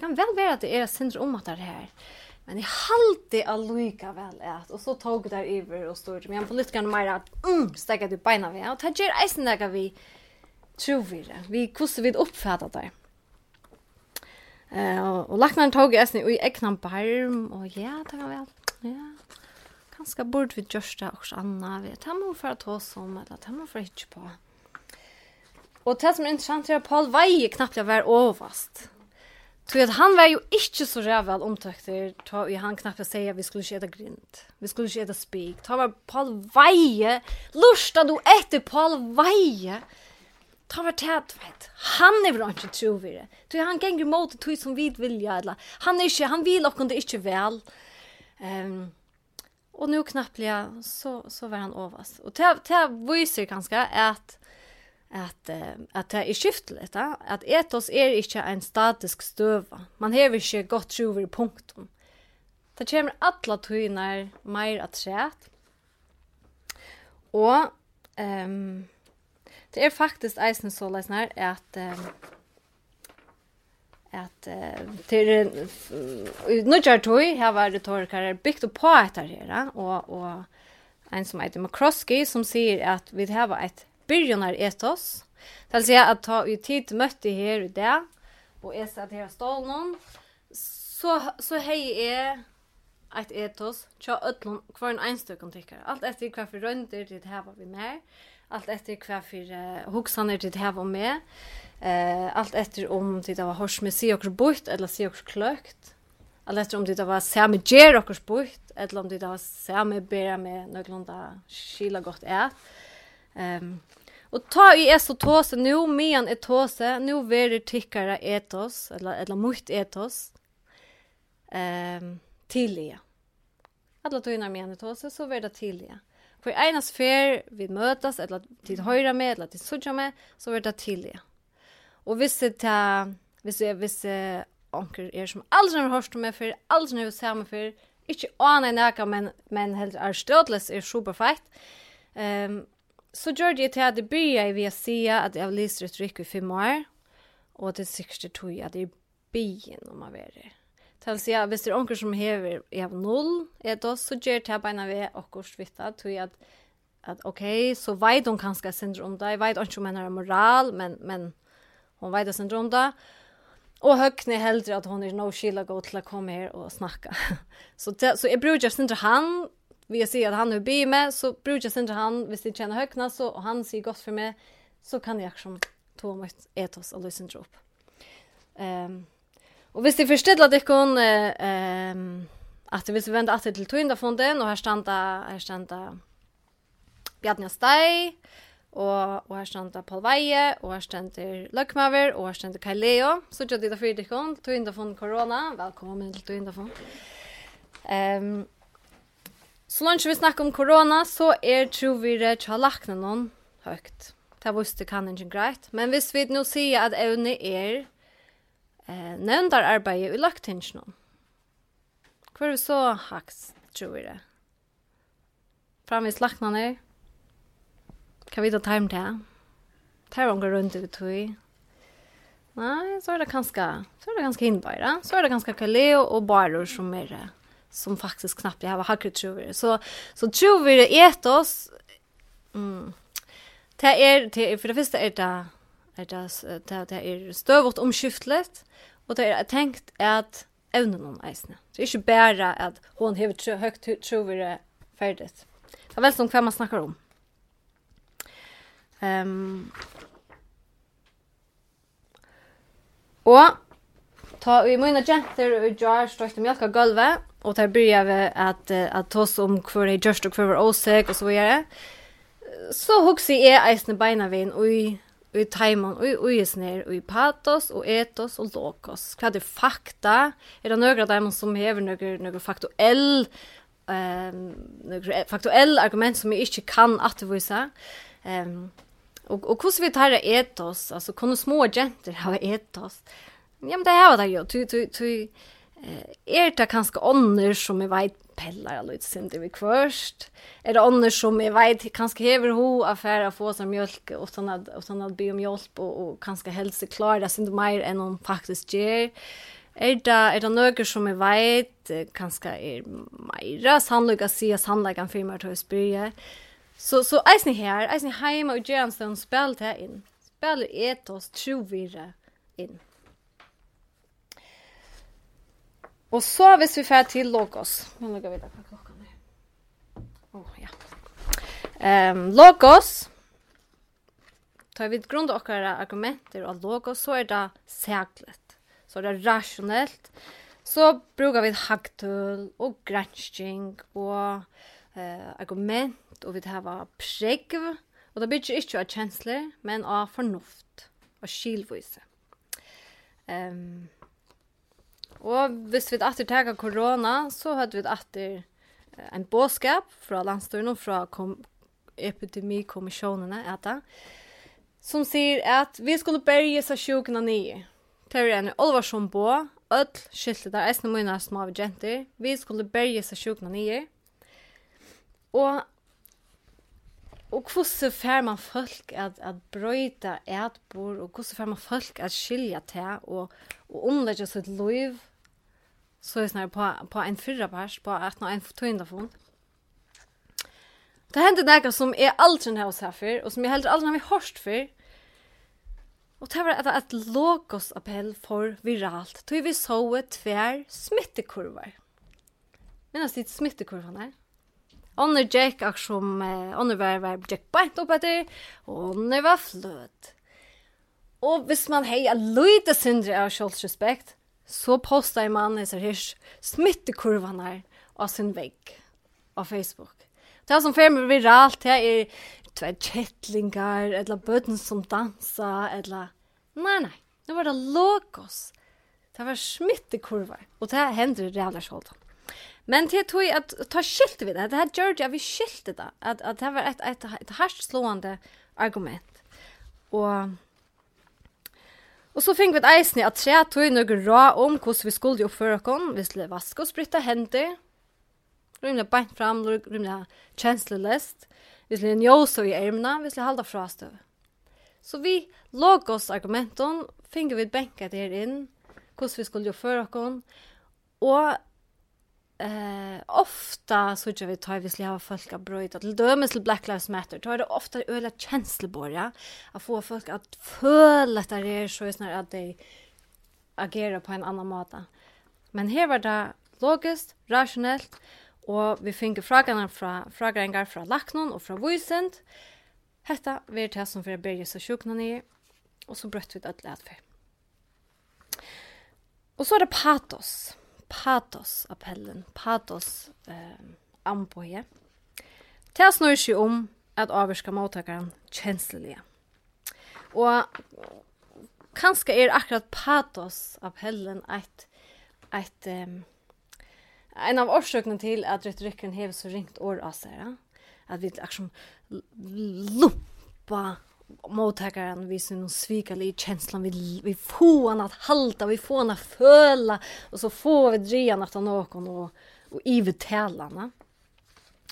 kan väl vara att det är syndrom att det här. Men jeg halte allika väl att Og så tog där över och stod men politikerna mer att mm stäcka du beina vi og det gjør eisen där vi tror vi det. Vi hvordan vid uppfatta det. Eh och lacknaren tog tåg snitt i äcknan barm och ja, det kan väl. Ja. Ganska bort vid Görsta och Anna. Vi tar mig för att oss om eller tar mig för hitch på. Och det som är intressant är att Paul Veje knappt jag var överst. Så att han var ju inte så rävväl omtökter ta i han knappt säga att vi skulle äta grint. Vi skulle äta spik. Ta var Paul Veje. Lusta du efter Paul Veje ta var tät vet han är väl inte tro vid det du han gänger mot det som vill vilja eller han är inte han vill och kunde inte väl ehm um, och nu knappliga så så var han ovast. Och det det visar ganska att att att det är skiftligt att etos är inte en statisk stöva man har inte gått tro vi punkten Det kommer alla tøyner mer at skjæt. Og ehm um, Det er faktisk eisen så løsner at um, at uh, til nødjar tøy her var det torkar bygd på etter her og, og en som heter McCroskey som sier at vi har et byrjonar etos. Det vil si at ta i tid møtte her og det og jeg satt her stål noen så, så hei jeg et etos tja ødlån hver en enstøkken tykker. Alt etter hva for rønder det her var vi med allt efter kvar för uh, huxaner till här var med. Eh allt efter om det var hörs med sig och bort eller sig och klökt. Allt efter om det var samme ger och bort eller om det var samme bära med någorlunda skila gott är. Ehm um, Och ta i es og tåse nu, men er tåse, nu verer tykkara etos, eller, eller mot etos, um, tillige. Alla tøyna men er tåse, så verer det tillige. Hver einas fer vi møtas, eller til høyra med, eller til sudja med, så er det tidlig. Og hvis det er, hvis det er, hvis det er, onker er som aldri har hørt med før, aldri har sett med før, ikke aner nækka, men, men heller er stødles, er superfeit. Um, så gjør det til at det byrja i via sida at jeg leser et rykk i fem år, og det sikkert tog at det er byen om jeg være Tal så jag visst är onkel som hever jag av noll är då så ger det på ena vi och kurs vitta tror jag att att okej så vet hon kanske syndrom där vet inte om hon har moral men men hon vet det syndrom där Och högni hellre att hon är no skilla gå till att komma här och snacka. så så är bror syndrom han vi ser att han är bi med så bror jag sända han visst det känner högna så och han ser gott för mig så kan jag som Thomas etos och lyssna upp. Ehm um, Och visst det att det kon ehm att det vill vända att till tvinda från och här standa här standa Bjarni Stei och och här standa Paul Veie och här ständer Lökmaver och här ständer Kaleo så jag det för det kon tvinda från corona välkommen till tvinda från ehm um, Så langt vi snackar om corona så är tro vi det har lagt någon högt. Det visste kan inte greit. Men hvis vi nå sier at evne er eh, nevndar arbeidet i løgtingene. Hvor er vi så haks, tror jeg det? Framvis laknene, kan vi ta time til? Tar vi rundt ut i Nei, så er det ganske, så er det ganske innbøyre. Så er det ganske kaleo og barer som er det som faktisk knappt jag har hackrat tror Så så tror vi det etos. Mm. Det är er, det er, för det första är er det er det, det, det er støvått omskiftlet, og det er tenkt at evne noen eisene. Det er ikke bare at hun har tro, høyt trovere ferdig. Det er vel som hva man snakker om. Um, og ta i mine jenter og jar strøkte mjölk gulvet, og der byrja vi at, at ta oss om hver er gjørst og hver er åsøk og så videre. Så hugsi jeg eisene beina vin og i i taimon og i uisner og i patos og etos og lokos. Hva er det fakta? Er det nøyre daimon som hever några några faktuell um, några faktuell argument som vi ikke kan attervise? Um, og, og hur vi tar etos? Altså, kunne små jenter ha etos? Ja, men det her var det jo. Tu, tu, tu, er det kanskje ånder som jeg vet pellar alla ut sin vi kvørst? Är det annor som jeg vet kanske hever ho affär att få som mjölk och sånn at, och sånn at be om hjälp och, och kanske hälsa klara sin det mer än hon faktiskt gjør? Är det är det några som jeg vet kanske är mera at se sannolikan för til att spørre? Så så eisen här, eisen hemma och Jernstone spelar det in. Spiller etos trovira in. Og så hvis vi får til Logos. Men nå går vi da hva klokken er. Åh, oh, ja. Um, Logos. Tar vi grunn av okkara argumenter av Logos, så er det sæklet. Så er det rasjonelt. Så brukar vi hagtull og gransking og eh, argument, og vi har pregv. Og det blir ikke av kjensler, men av fornuft og skilvise. Um, Og hvis vi atter tega korona, så hadde vi atter en båskap fra landstøren og fra kom epidemikommissionene, eta, som sier at vi skulle berge seg sjukene nye. Det er en olvarsom bå, öll skilte der eisne mine som av jenter. Vi skulle berge seg sjukene nye. Og Og hvordan fer man folk at, at brøyta etbor, og hvordan fer man folk at skilja til og, og omlegge sitt liv så är snarare på, på en fyrra pers, på att nå en tunda fond. Det hände något som är aldrig när jag för och som jag heller aldrig har hört för. Och det var ett ett logos appell för viralt. Då vi så ett tvär smittekurvar. Men alltså det smittekurvan här. Onner Jack och som eh, onner var var Jack bänt upp efter och onner var flöt. Och hvis man hej a lite syndre av självrespekt så postar man hessar här smittekurvan här av sin vägg av Facebook. Det som fer mig viralt det är två kettlingar eller bötten som dansar eller nej nej. det var det lokos. Det var smittekurvar och det händer jävla självt. Men det tog att ta skilt vid det. Det här gör jag vi skilt det. Att att det var ett ett ett hardt slående argument. Och Og så fikk vi et eisen i at tre tog noe rå om hvordan vi skulle oppføre oss. Vi skulle vaske og spritte hender. Rymlig beint fram, rymlig kjenslelest. Vi skulle njøse i ærmene, vi skulle halda fra støv. Så vi låg oss argumenten, fikk vi benka der inn, hvordan vi skulle oppføre oss. Og eh ofta så tror vi tar vi skulle ha folk att bröta till dömes till Black Lives Matter. Tar det ofta öla känsloborga att få folk att føla att det är så snarare att de agerar på en annan måte. Men här var det logiskt, rationellt och vi fick frågorna från frågorna från Lacknon och från Voicent. Hetta vi det som för bägge så sjukna ni och så bröt vi det att lätt för. Och så är det patos patos-appellen, patos-amboje. Eh, det snur seg om at avvirka mottakaren kjenslige. Og kanskje er akkurat patos-appellen et, et um, en av årsøkene til at retorikken hever så ringt år av seg, at vi akkurat lumpa mottagaren vi sin svikali känslan vi vi får han att halta vi får han att föla och så får vi drejan att han någon och och ivetälarna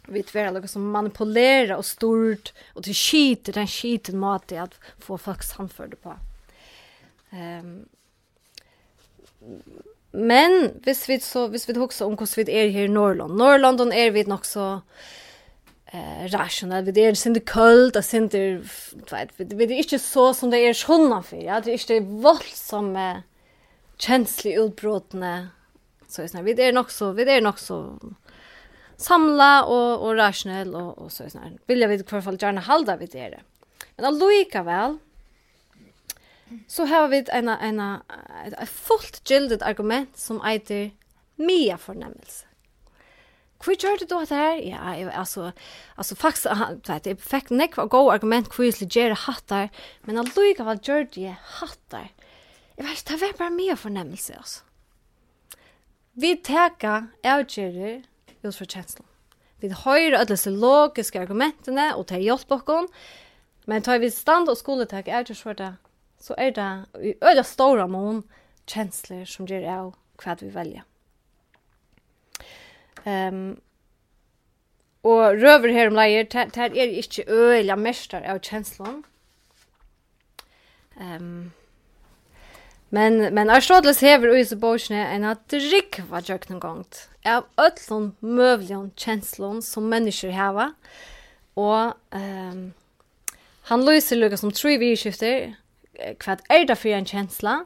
vi tvär något som manipulera och stort och till skit den skiten mat att få folk samförde på ehm um, men hvis vi så hvis vi också om hur vi är här i Norrland Norrland är vi nog så eh rational. Vi det är inte kallt och synd det vet vi det är inte så som det är sjunna för ja. Det är inte våldsamma känslig utbrotna så är vi det är nog så vi det är nog så samla och och rationell och och så är snär vill jag vid i alla fall gärna hålla vid det. Men allika väl så har vi en en ett fullt gildet argument som heter mia förnämmelse Hur gjorde du det här? Ja, jag, alltså, alltså faktiskt, vet, jag fick nek av goda argument hur jag skulle göra hattar, men alldeles vad gjorde jag hattar? Jag vet inte, det var bara mer förnämmelse, alltså. Vi teka avgärder just för kjenslen. Vi höjer alla de logiska argumenterna och tar hjelp bakom, men tar vi stand og skulle teka avgärder for det, så er det i öda stora mån kjensler som gjør av hva vi velger. Ehm Og røver her om leier, det er ikke øyla mestar av kjenslån. Um, men, men Arstrådles hever ui så borsne enn at drikk var jøknen gongt. Av öllun møvlion kjenslån som mennesker heva. Og um, han løyser lukka som tru virkifter, hva er det for en kjensla,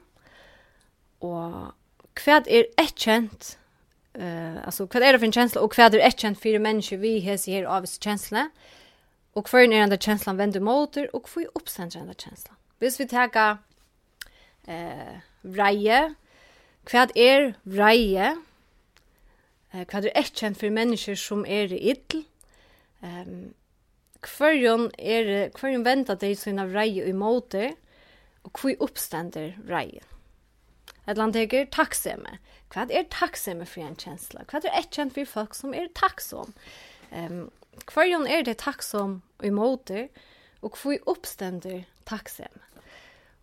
og hva er et kjent, eh alltså vad är det för en känsla och vad är det känt för människor vi här ser här av känslan och för när den känslan vänder motor och får uppsändra den känslan. Hvis vi tar eh vreie Kvad er vreie? Eh, kvad er ekkjent for mennesker som er ill? Ehm Um, Hverjon er, hverjon venter deg sina vreie i måte, og hvor oppstender vreie? Et land teker takkseme. Hva er takksomme for en kjensla? Hva er et kjent for folk som er takksom? Um, hva er det takksom i måte? og hva oppstender takksom?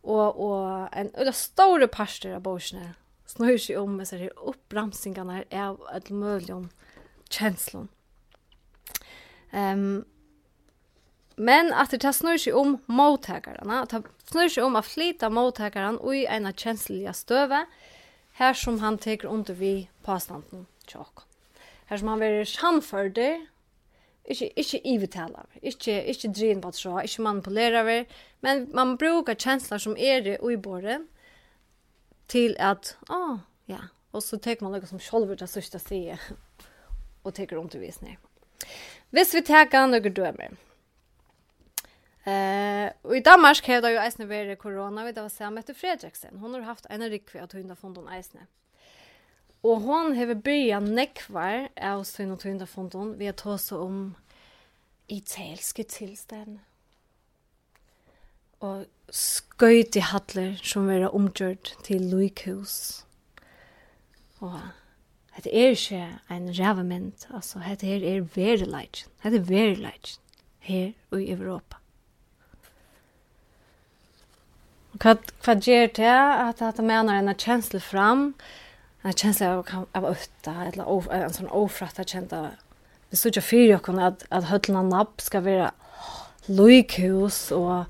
Og, og en eller store parster av borsene snur seg om med seg oppramsingene av et mulig om kjenslene. Um, Men at det snur seg om mottakarene, det snur seg om å flyta mottakarene i en kjenslige støve, her som han teker under vi påstanden tjokk. Her som han verir sannførder, ikke, ikke ivetaler, ikke, ikke drin på tråd, ikke manipulerer, men man brukar kjensler som er i uiboren til at, å, oh, ja, og så teker man noe som sjolver det sørste sier, og teker undervisning. Hvis vi teker noen dømer, Eh, och i Danmark har det ju eisne varit corona, vi det var samma efter Fredriksen. Hon har haft en rikvi att hon har funnit eisne. Og hon har börjat nekvar av sin og hon har funnit vi har tås om italienske tilstand og skøyt i hattler som vera omgjørt til Luikhus. Og det er ikke en rævement, altså det her er verileggen. Det er verileggen her i Europa. Vad vad ger det att att menar en känsla fram? En känsla av av ötta eller en sån ofratta kända. Vi såg ju för jag kunde att att höllna napp ska vara Luikus och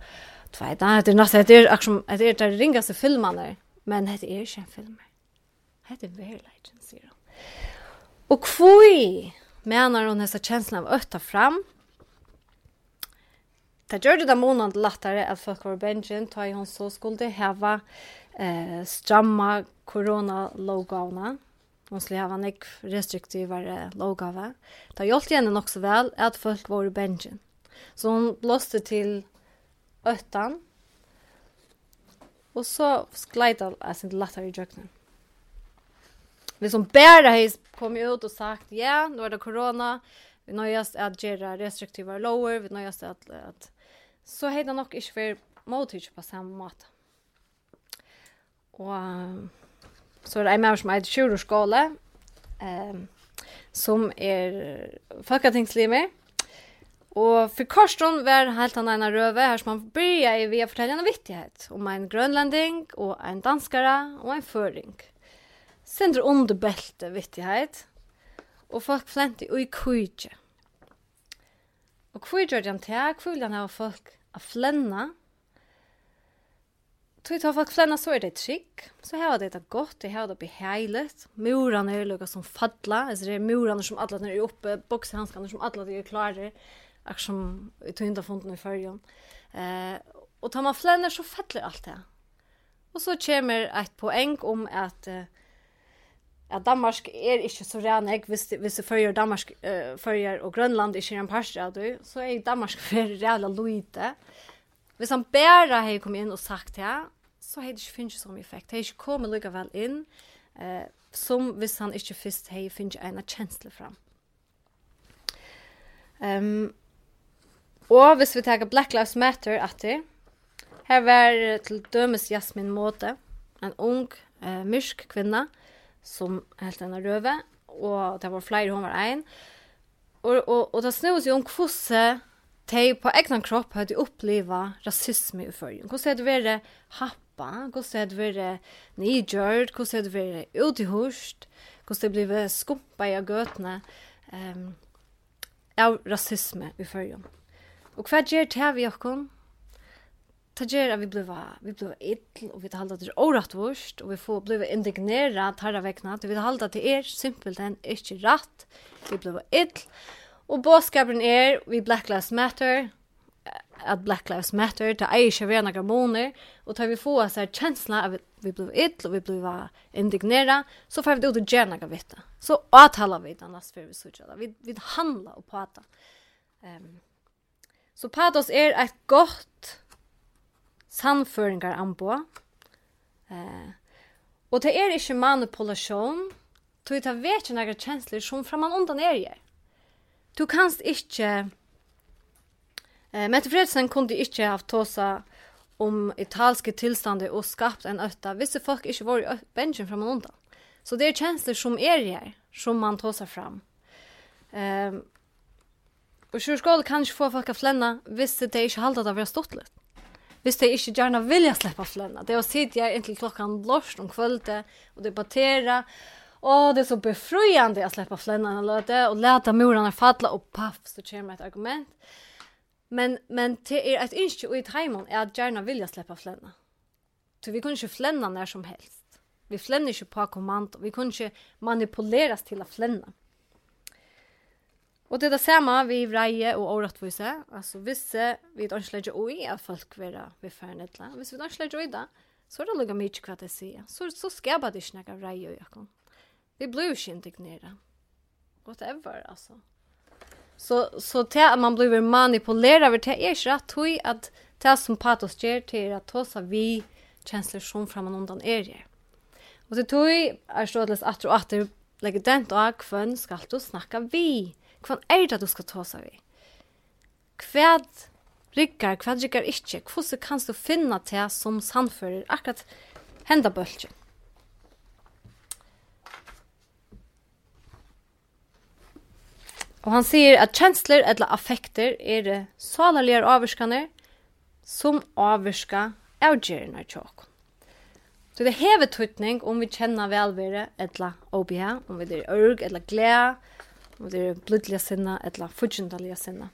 två där det nästa det är också det är det ringaste när men det är ju en film. Det är verkligen så. Och kvui menar hon hessa känslan av ötta fram Det gjør det da måned lettere at folk var bensin, da hun så skulle hava eh, stramma korona-logavene. Hun skulle hava nek restriktivere logave. Det hjalp henne nok så vel at folk var i. Så hon blåste til öttan. og så skleide jeg sin lettere i jöknen. Hvis hun bare kom ut og sagt ja, nu er det corona. Vi nöjast at gjøre restriktiva lower. Vi nöjast at, at så har det nok ikke vært mottykke på samme måte. Og så er det en mer som er kjurerskåle, um, som er folketingslimer. Og for Karsten var helt han ene røve her som han begynte i via fortelle en vittighet om en grønlanding og en danskare og en føring. Sender underbelte vittighet, og folk flente i kujtje. Og hvor gjør han til? Hvor vil han ha folk å flenne? Tog tar folk flenna så er det trygg. Så her det det godt, det her var det beheilet. Murene er lukket som fadla, altså det er murene som alle er oppe, boksehanskene som alle er klare, akkur som i tøyndafunden i fyrjon. Eh, og tar man flenner så fadler alt det. Og så kommer et poeng om at eh, at Danmark er ikke så ren jeg, hvis, hvis det følger Danmark, uh, følger, og Grønland ikke er en parst av det, så er Danmark <laughs> for rævla lite. Hvis han bare har kommet inn og sagt det, så har det ikke finnes som effekt. Det har ikke kommet likevel inn, uh, som hvis han ikke først har finnet en kjensle fram. Um, og hvis vi tar Black Lives Matter etter, her var til dømes Jasmin Måte, en ung, uh, myrsk kvinne, som helt en røve, og det var flere, hun var en. Og, og, og det snøs jo om hvordan de på egna kropp hadde opplevd rasisme i førjen. Hvordan hadde vært happa, hvordan hadde vært nygjørt, hvordan hadde vært utihørst, hvordan hadde blitt skumpa i gøtene um, av rasisme i førjen. Og hva gjør det vi okken? ta ger vi bliva vi blev ill og vi halda til orattvurst og vi får bliva indignera tarra vekna vi halda til er simpelt enn ikkje rätt vi bliva ill og boskapen er vi black lives matter at black lives matter ta ei sjøvera nagra moner og ta vi få oss her kjensla av vi bliva ill og vi bliva indignera så får vi det ut og gjerne nagra vitta så atala vi den nas for vi sutja vi, vi handla og prata um, så patos er et godt sannføringar anbo. Eh, og det er ikkje manipulasjon, tog det vet ikke nægra kjensler som framan undan er jeg. Du kanst ikkje... Eh, Mette Fredsen kunde ikkje haft tåsa om italske tilstande og skapt en øtta, hvis folk ikkje var i bensin framan undan. Så det er kjensler som er jeg, som man tåsa fram. Eh, og sjurskål kan ikkje få folk a flenna, hvis det ikkje halda det å være stortlet hvis de ikke gjerne vilja slippe flänna. Det er å sitte her inntil klokkan lorst om kvölde og debattera. Og det er så befriande å slippe flänna en løte og låta morene falla og paff, så kommer et argument. Men, men det er et och i timen er at gjerne vilja slippe flänna. Så vi kunne ikke flenna når som helst. Vi flenner ikke på kommando. Vi kunne ikke manipuleres til å flenna. Mm. Og det er det samme vi vreje og åretvise. Altså, hvis vi inte släcker oj at folk vara vi för nedla. Hvis vi inte släcker oj då så er det lugga mycket hva det sier. Så så ska bara det snacka vreje och jag Vi blir jo ikke indignera. Whatever altså. Så så til at man blir manipulerad över er ikke rett tog at det som patos gjør til till att tossa vi kjensler som framan undan er det. Og til tog er stått Aristoteles att och att legger den dag, kvann skal du snakke vi Hva er det du skal ta seg vi? Hva rikker, hva rikker ikke? Hvordan kan du finne til som samfører akkurat henda bølgen? Og han sier at kjensler eller affekter er salarligere avvirskaner som avvirska avgjørende tjåk. Så det hever tøytning om vi kjenner velvære eller OBH, om vi er ørg eller glede, om det er blodlige sinne eller fudgjendaliga sinne.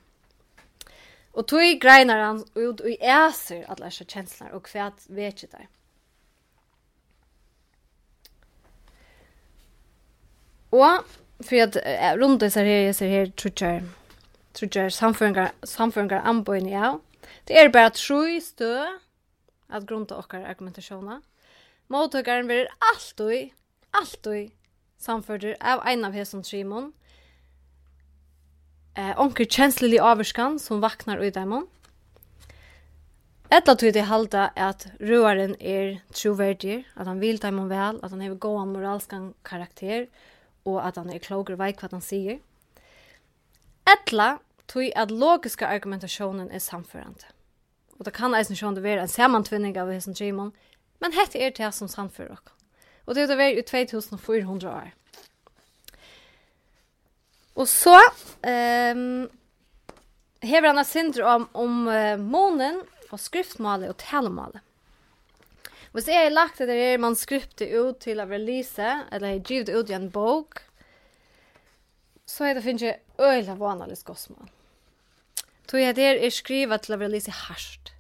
Og tog greinar han ut og æser alle disse kjensler og hva vet ikke det. Og for at uh, rundt disse her, jeg ser her trutjar, trutjar samføringar, samføringar anbøyne av, det er bare tru stø at grunnt av okkar argumentasjoner. Måttøkeren vil alltid, alltid samfører av en av hesson Simon, eh, onkel kjenslelig avskan som vaknar ut dem. Etla tog det halda at ruaren er troverdig, at han vil daimon vel, at han har gåan moralskan karakter, og at han er kloger veik hva han sier. Etla tog at logiska argumentasjonen er samførande. Og det kan eisen sjående være en samantvinning av hessen Simon, men hette er det som samfører dere. Og det er det vært i 2400 år. Og så um, hever han et om, om uh, månen og skriftmalet og talemalet. Hvis jeg har lagt det der manuskriptet ut til å release, eller jeg givet ut i en bok, så er det finnes øyla vanlig spørsmål. Tog jeg der er skrivet til å release hardt,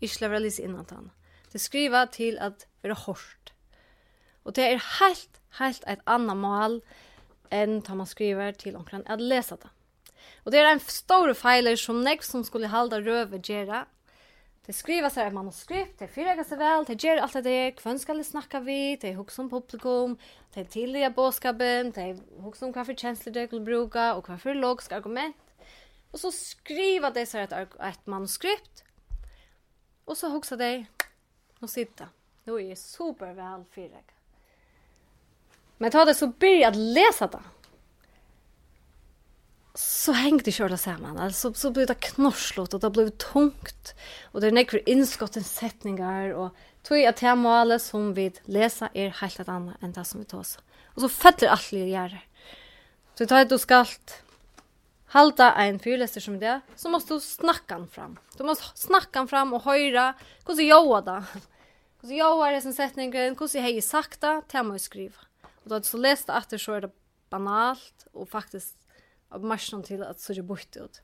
Ikke til å release innantan. Det er skrivet til at være hårdt. Og det er helt, helt et annet mål enn enn tar man skriver til omkring at lesa det. Og det er en stor feiler som nek som skulle halda røve gjerra. Det skriva seg et manuskript, det fyrrega seg vel, det gjør alt det der, hvem skal det snakke vi, det er hukse om publikum, det er tidliga båskapen, det er hukse om hva for kjensler det vil bruke, og hva for logisk argument. Og så skriva det seg et, et manuskript, og så hukse det, nå sitter, nå er jeg super vel. Men ta det så börjar att läsa det. Så hängde körda samman. Alltså så blev det knorslåt och det blev tungt. Och det är nekra inskottens sättningar och tog jag till målet som vi läsa är helt ett annat än det som vi tar oss. Och så fäller allt i gärder. Så tar jag du skallt Halta ein fyrlester som det, så måste du snacka han fram. Du måste snacka han fram och höra hur så joa då. Hur så joa är sin sättningen, hur så hej sakta, tema och skriva. Og då så leste att det så är det banalt, och faktiskt av marschen till att så det bort ut.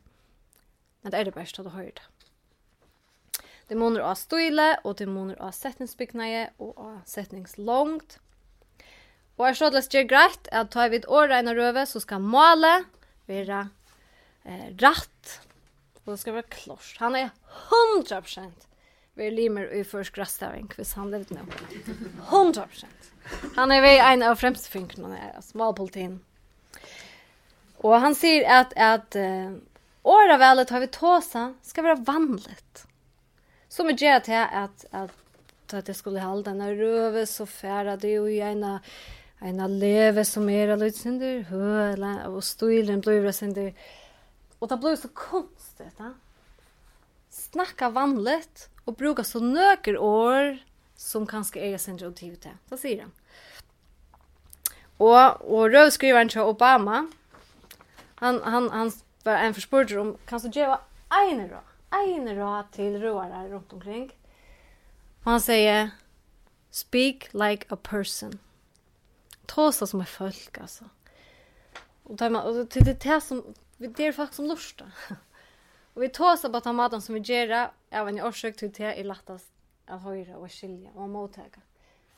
Men det är det bästa at du hører det. Det måner av støyle, och det måner av sättningsbyggnader och av setningslångt. Og jeg slår det styr greit, at tar vi et år regner røve, så skal målet være eh, ratt, og det skal være klart. Han er 100% vi limer i først grasstaving, hvis han levde nå. 100%. Han er väl en av fremste fingrene her, smalpolitien. Og han sier at, at uh, åravelet har vi tåsa skal være vanligt. Som vi gjør til at, at at jeg skulle den här røve, så færa det jo i en en leve som er av synder høla, og stilen blir det synder. Og det blir så konstigt, da snacka vanligt och bruka så nöker år som kanske är sin rotivt. Så säger han. Och och rövskrivaren till Obama. Han han han var en förspurter om kanske ge en rå. En rå till råare runt omkring. Och han säger speak like a person. Tåsa som är folk alltså. Och det är det som det är faktiskt som lustar. Och vi tås på ta maten som vi gör även i orsak till det är lättast att höra och skilja och mottaga.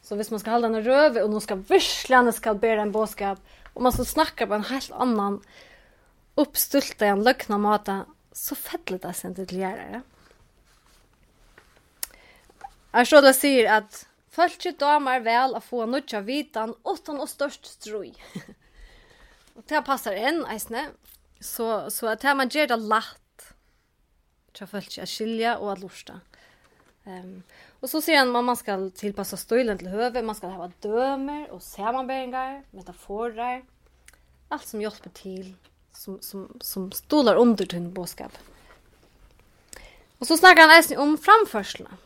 Så hvis man ska hålla en röve och någon ska visslande ska bära en båskap och man ska snacka på en helt annan uppstulta en lökna mata så fettligt det sig inte Jag tror Arshoda säger att Fölkje damar väl å få nutja vitan utan och störst stroj. og det <laughs> passar en eisne. Så, så att här man gjør det lätt tja folk att skilja og att lusta. Ehm um, og så ser man man skal tilpassa stilen til høve, man skal ha dømer og samanberingar, metaforer, alt som hjelper til, som som som stolar under din båskap. Og så snakkar han även om framførslene.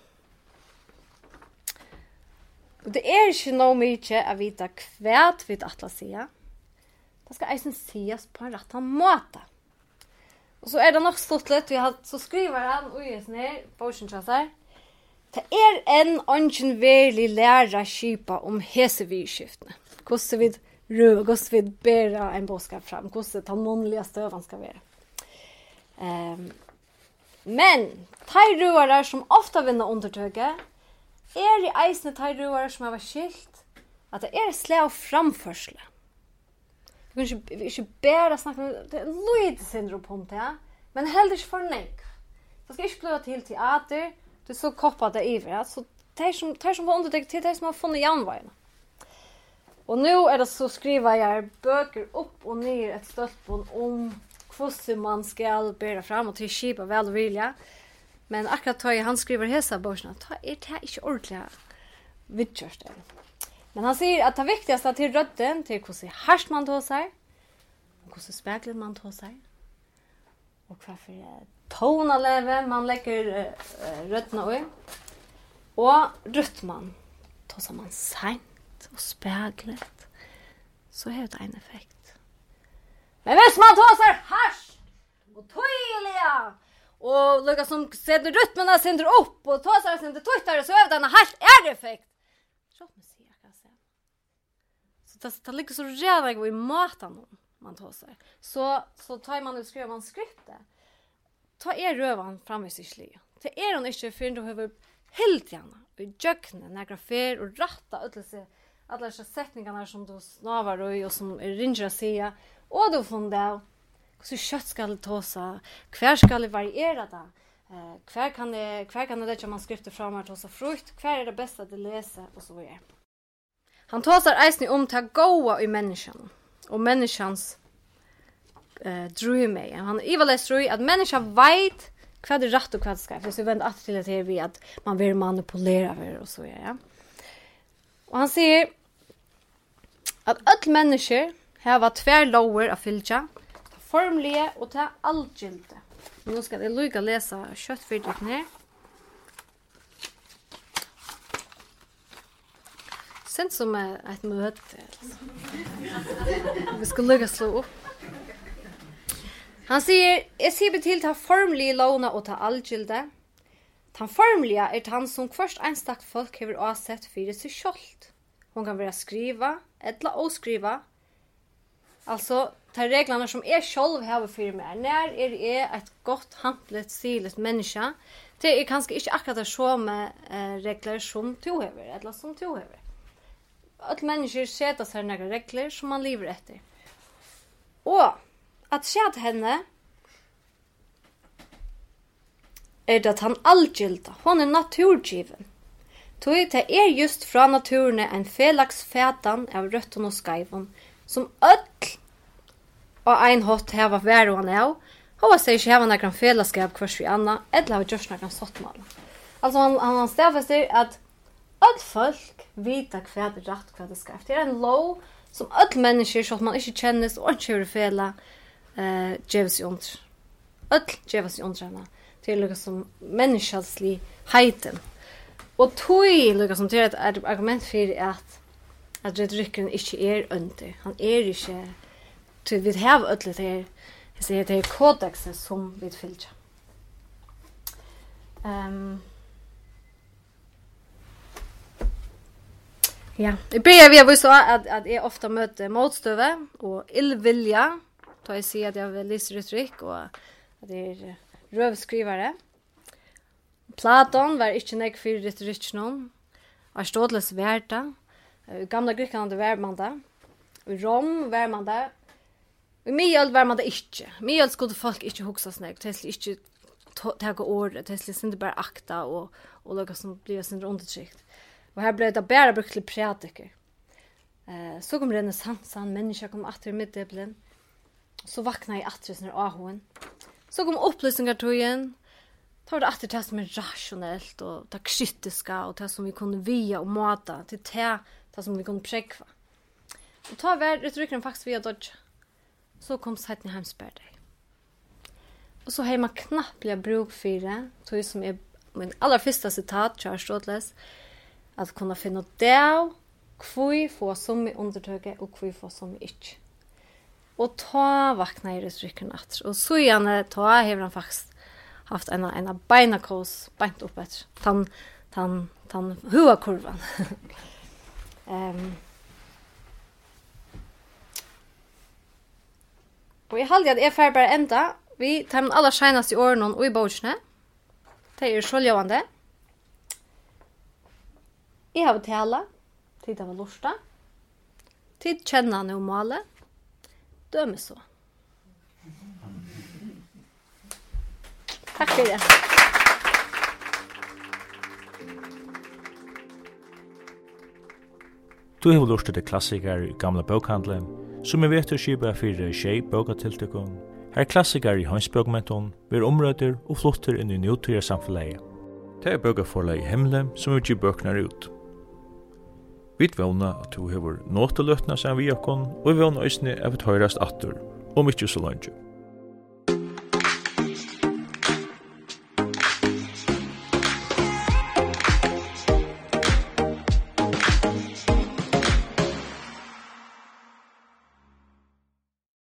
Og det er ikke noe mye å vite hva vi atla sier. Det skal eisen sies på en rett måte. Mm. Og så er det nok sluttlet, vi har, så skriver han ui i snir, borsentrasser. Det er en ånden verlig læra kjipa om hese vidskiftene. Hvordan vi rød, hvordan vi bæra en båskap fram, hvordan den månlige støven skal være. Um, men, de rødere som ofta vinner undertøket, er i eisene tei rødere som har vært skilt, at det er slag av framførselen vi kan ikke, ikke bare snakke om det, er lite syndrom på det, men heller ikke for nek. Det skal ikke bli til teater, Det er så koppet det iver, ja? så det som, det som var underdekket til, det som har funnet jernveiene. Og nå er det så skriva jeg bøker opp og ned et stølpån om hvordan man skal bære fram og til kjipa vel og vilja. Men akkurat da han skriver hesa bøkene, da er det ikke ordentlig vidtjørst det. Men han säger att det viktigaste til rødden, till hur harst man tar seg, hur spekler man tar sig, och varför det tonaleve man legger uh, rödden i, och rött man tar seg man sent och speglet, så har det en effekt. Men hvis man tar seg harst och tydliga, och lukka som sender rytmen av sänder upp och tar sig sänder tøytare, så er det en helt er effekt. det, det ligger så redan jag i maten man tar sig. Så, så tar man och skriver man skriptet. Ta er rövan fram i sig Det är hon inte för du har helt gärna. Vi jökna några fer och ratta utlösa alla dessa sättningarna som du snavar och, och som är ringra säga. Och du får det. Så kött ska det tåsa? Kvär ska det variera det. Eh, kvär kan det, kvär kan det lägga manuskriptet fram att tåsa så frukt. Kvär är det bästa att läsa och så vidare. Han tåsar eisni om ta goa i människan och människans eh drömme. Han ivalas tror att människan vet vad det rätt och vad det ska. För vi vänt att til at det vi at man vil manipulera över og så är ja. Og han sier at alla mennesker har varit tvär lower av filcha, formlige og ta allgilda. nå skal jeg lycka läsa köttfyrdigt ner. sent som et møte. Vi skal lägga slå opp. Han sier, jeg sier betil ta formlige lovna og ta allgilde. Tan formlige er tan som først enstakt folk hever avsett fyrir seg kjolt. Hon kan være skriva, etla og skriva. Altså, ta reglene som jeg sjålv hever fyrir meg. Når er jeg et godt, hamplet, silet menneske, det er kanskje ikke akkurat det som regler som to hever, etla som to hever. All mennesker sätta seg några regler som man lever efter. Och att se att henne er det at han allgilda, hon er naturgiven. Tog det er just fra naturen en felags fætan av røtten og skaivon, som öll og ein hot heva væru han av, hova seg ikke heva nekran felaskap kvars vi anna, eller hava gjørs nekran sottmala. Altså han, han stavfester at öll folk vita hva det rett, hva det skreft. Det er en lov som öll mennesker, så man ikke kjennes og ikke gjør fela, eh, djeves i ondr. Öll djeves i ondr henne. Det er lukka som menneskjalslig heiten. Og tog lukka som det er et argument for at at retorikken ikke er under. Han er ikke til vi har öll det her Jeg sier det er kodexen som vi fylgjer. Ehm um, Ja. Jeg börjar vi har så att at jeg ofta møter motstøve och illvilja. da jag sier att jag vil läsa uttryck och att det är rövskrivare. Platon var ikke nek för retorik någon. Aristoteles var det. I gamla Grekland var man det. I Rom var man det. I Mjöld var man det ikke. Mjöld skulle folk ikke hukse oss Det skulle ikke ta året. Det ikke bare bara akta och, och lukka som blir sin undertrykt. Og her ble det bare brukt til prædiker. Eh, så kom renessansen, mennesker kom atter i middelen. Så vakna jeg atter sin ahoen. Så kom opplysningartøyen. Da var det atter det som er rasjonelt, og det kritiske, og det som vi kunne via og måte, til det, det som vi kunne prekva. Og ta vær uttrykken faktisk via dodge. Så kom Sætni heimsberg Og så har man knappt bruk for det, tog som er min aller første sitat, Charles Strådles, at kunna finna det kvui få som i undertøke og kvui få som i ikke. Og ta vakna i rystrikken <laughs> at. Og så gjerne ta hever han faktisk haft en, en beina kås beint opp etter. Tan, tan, tan hua kurvan. um, og jeg halde at jeg fer bare enda vi tar den aller seneste årene og i bøkene. Det er så ljøvende. Mm Jeg har tala, tid av lorsta, tid kjenner han jo male, døme så. Takk for det. Du har lust til klassiker i gamla bókhandle, som er vet å skipa fyrir tjei bókatiltökum. Her klassiker i hansbøkmenton ver omrøyder og flotter inn i nútøyar samfunnet. Det er bøkaforlag i hemmle som utgir bøknar ut. Vi vågna at du hever nåteløtna seg vi okkon, og vi vågna òsne av et høyrast atter, om ikkje så langt.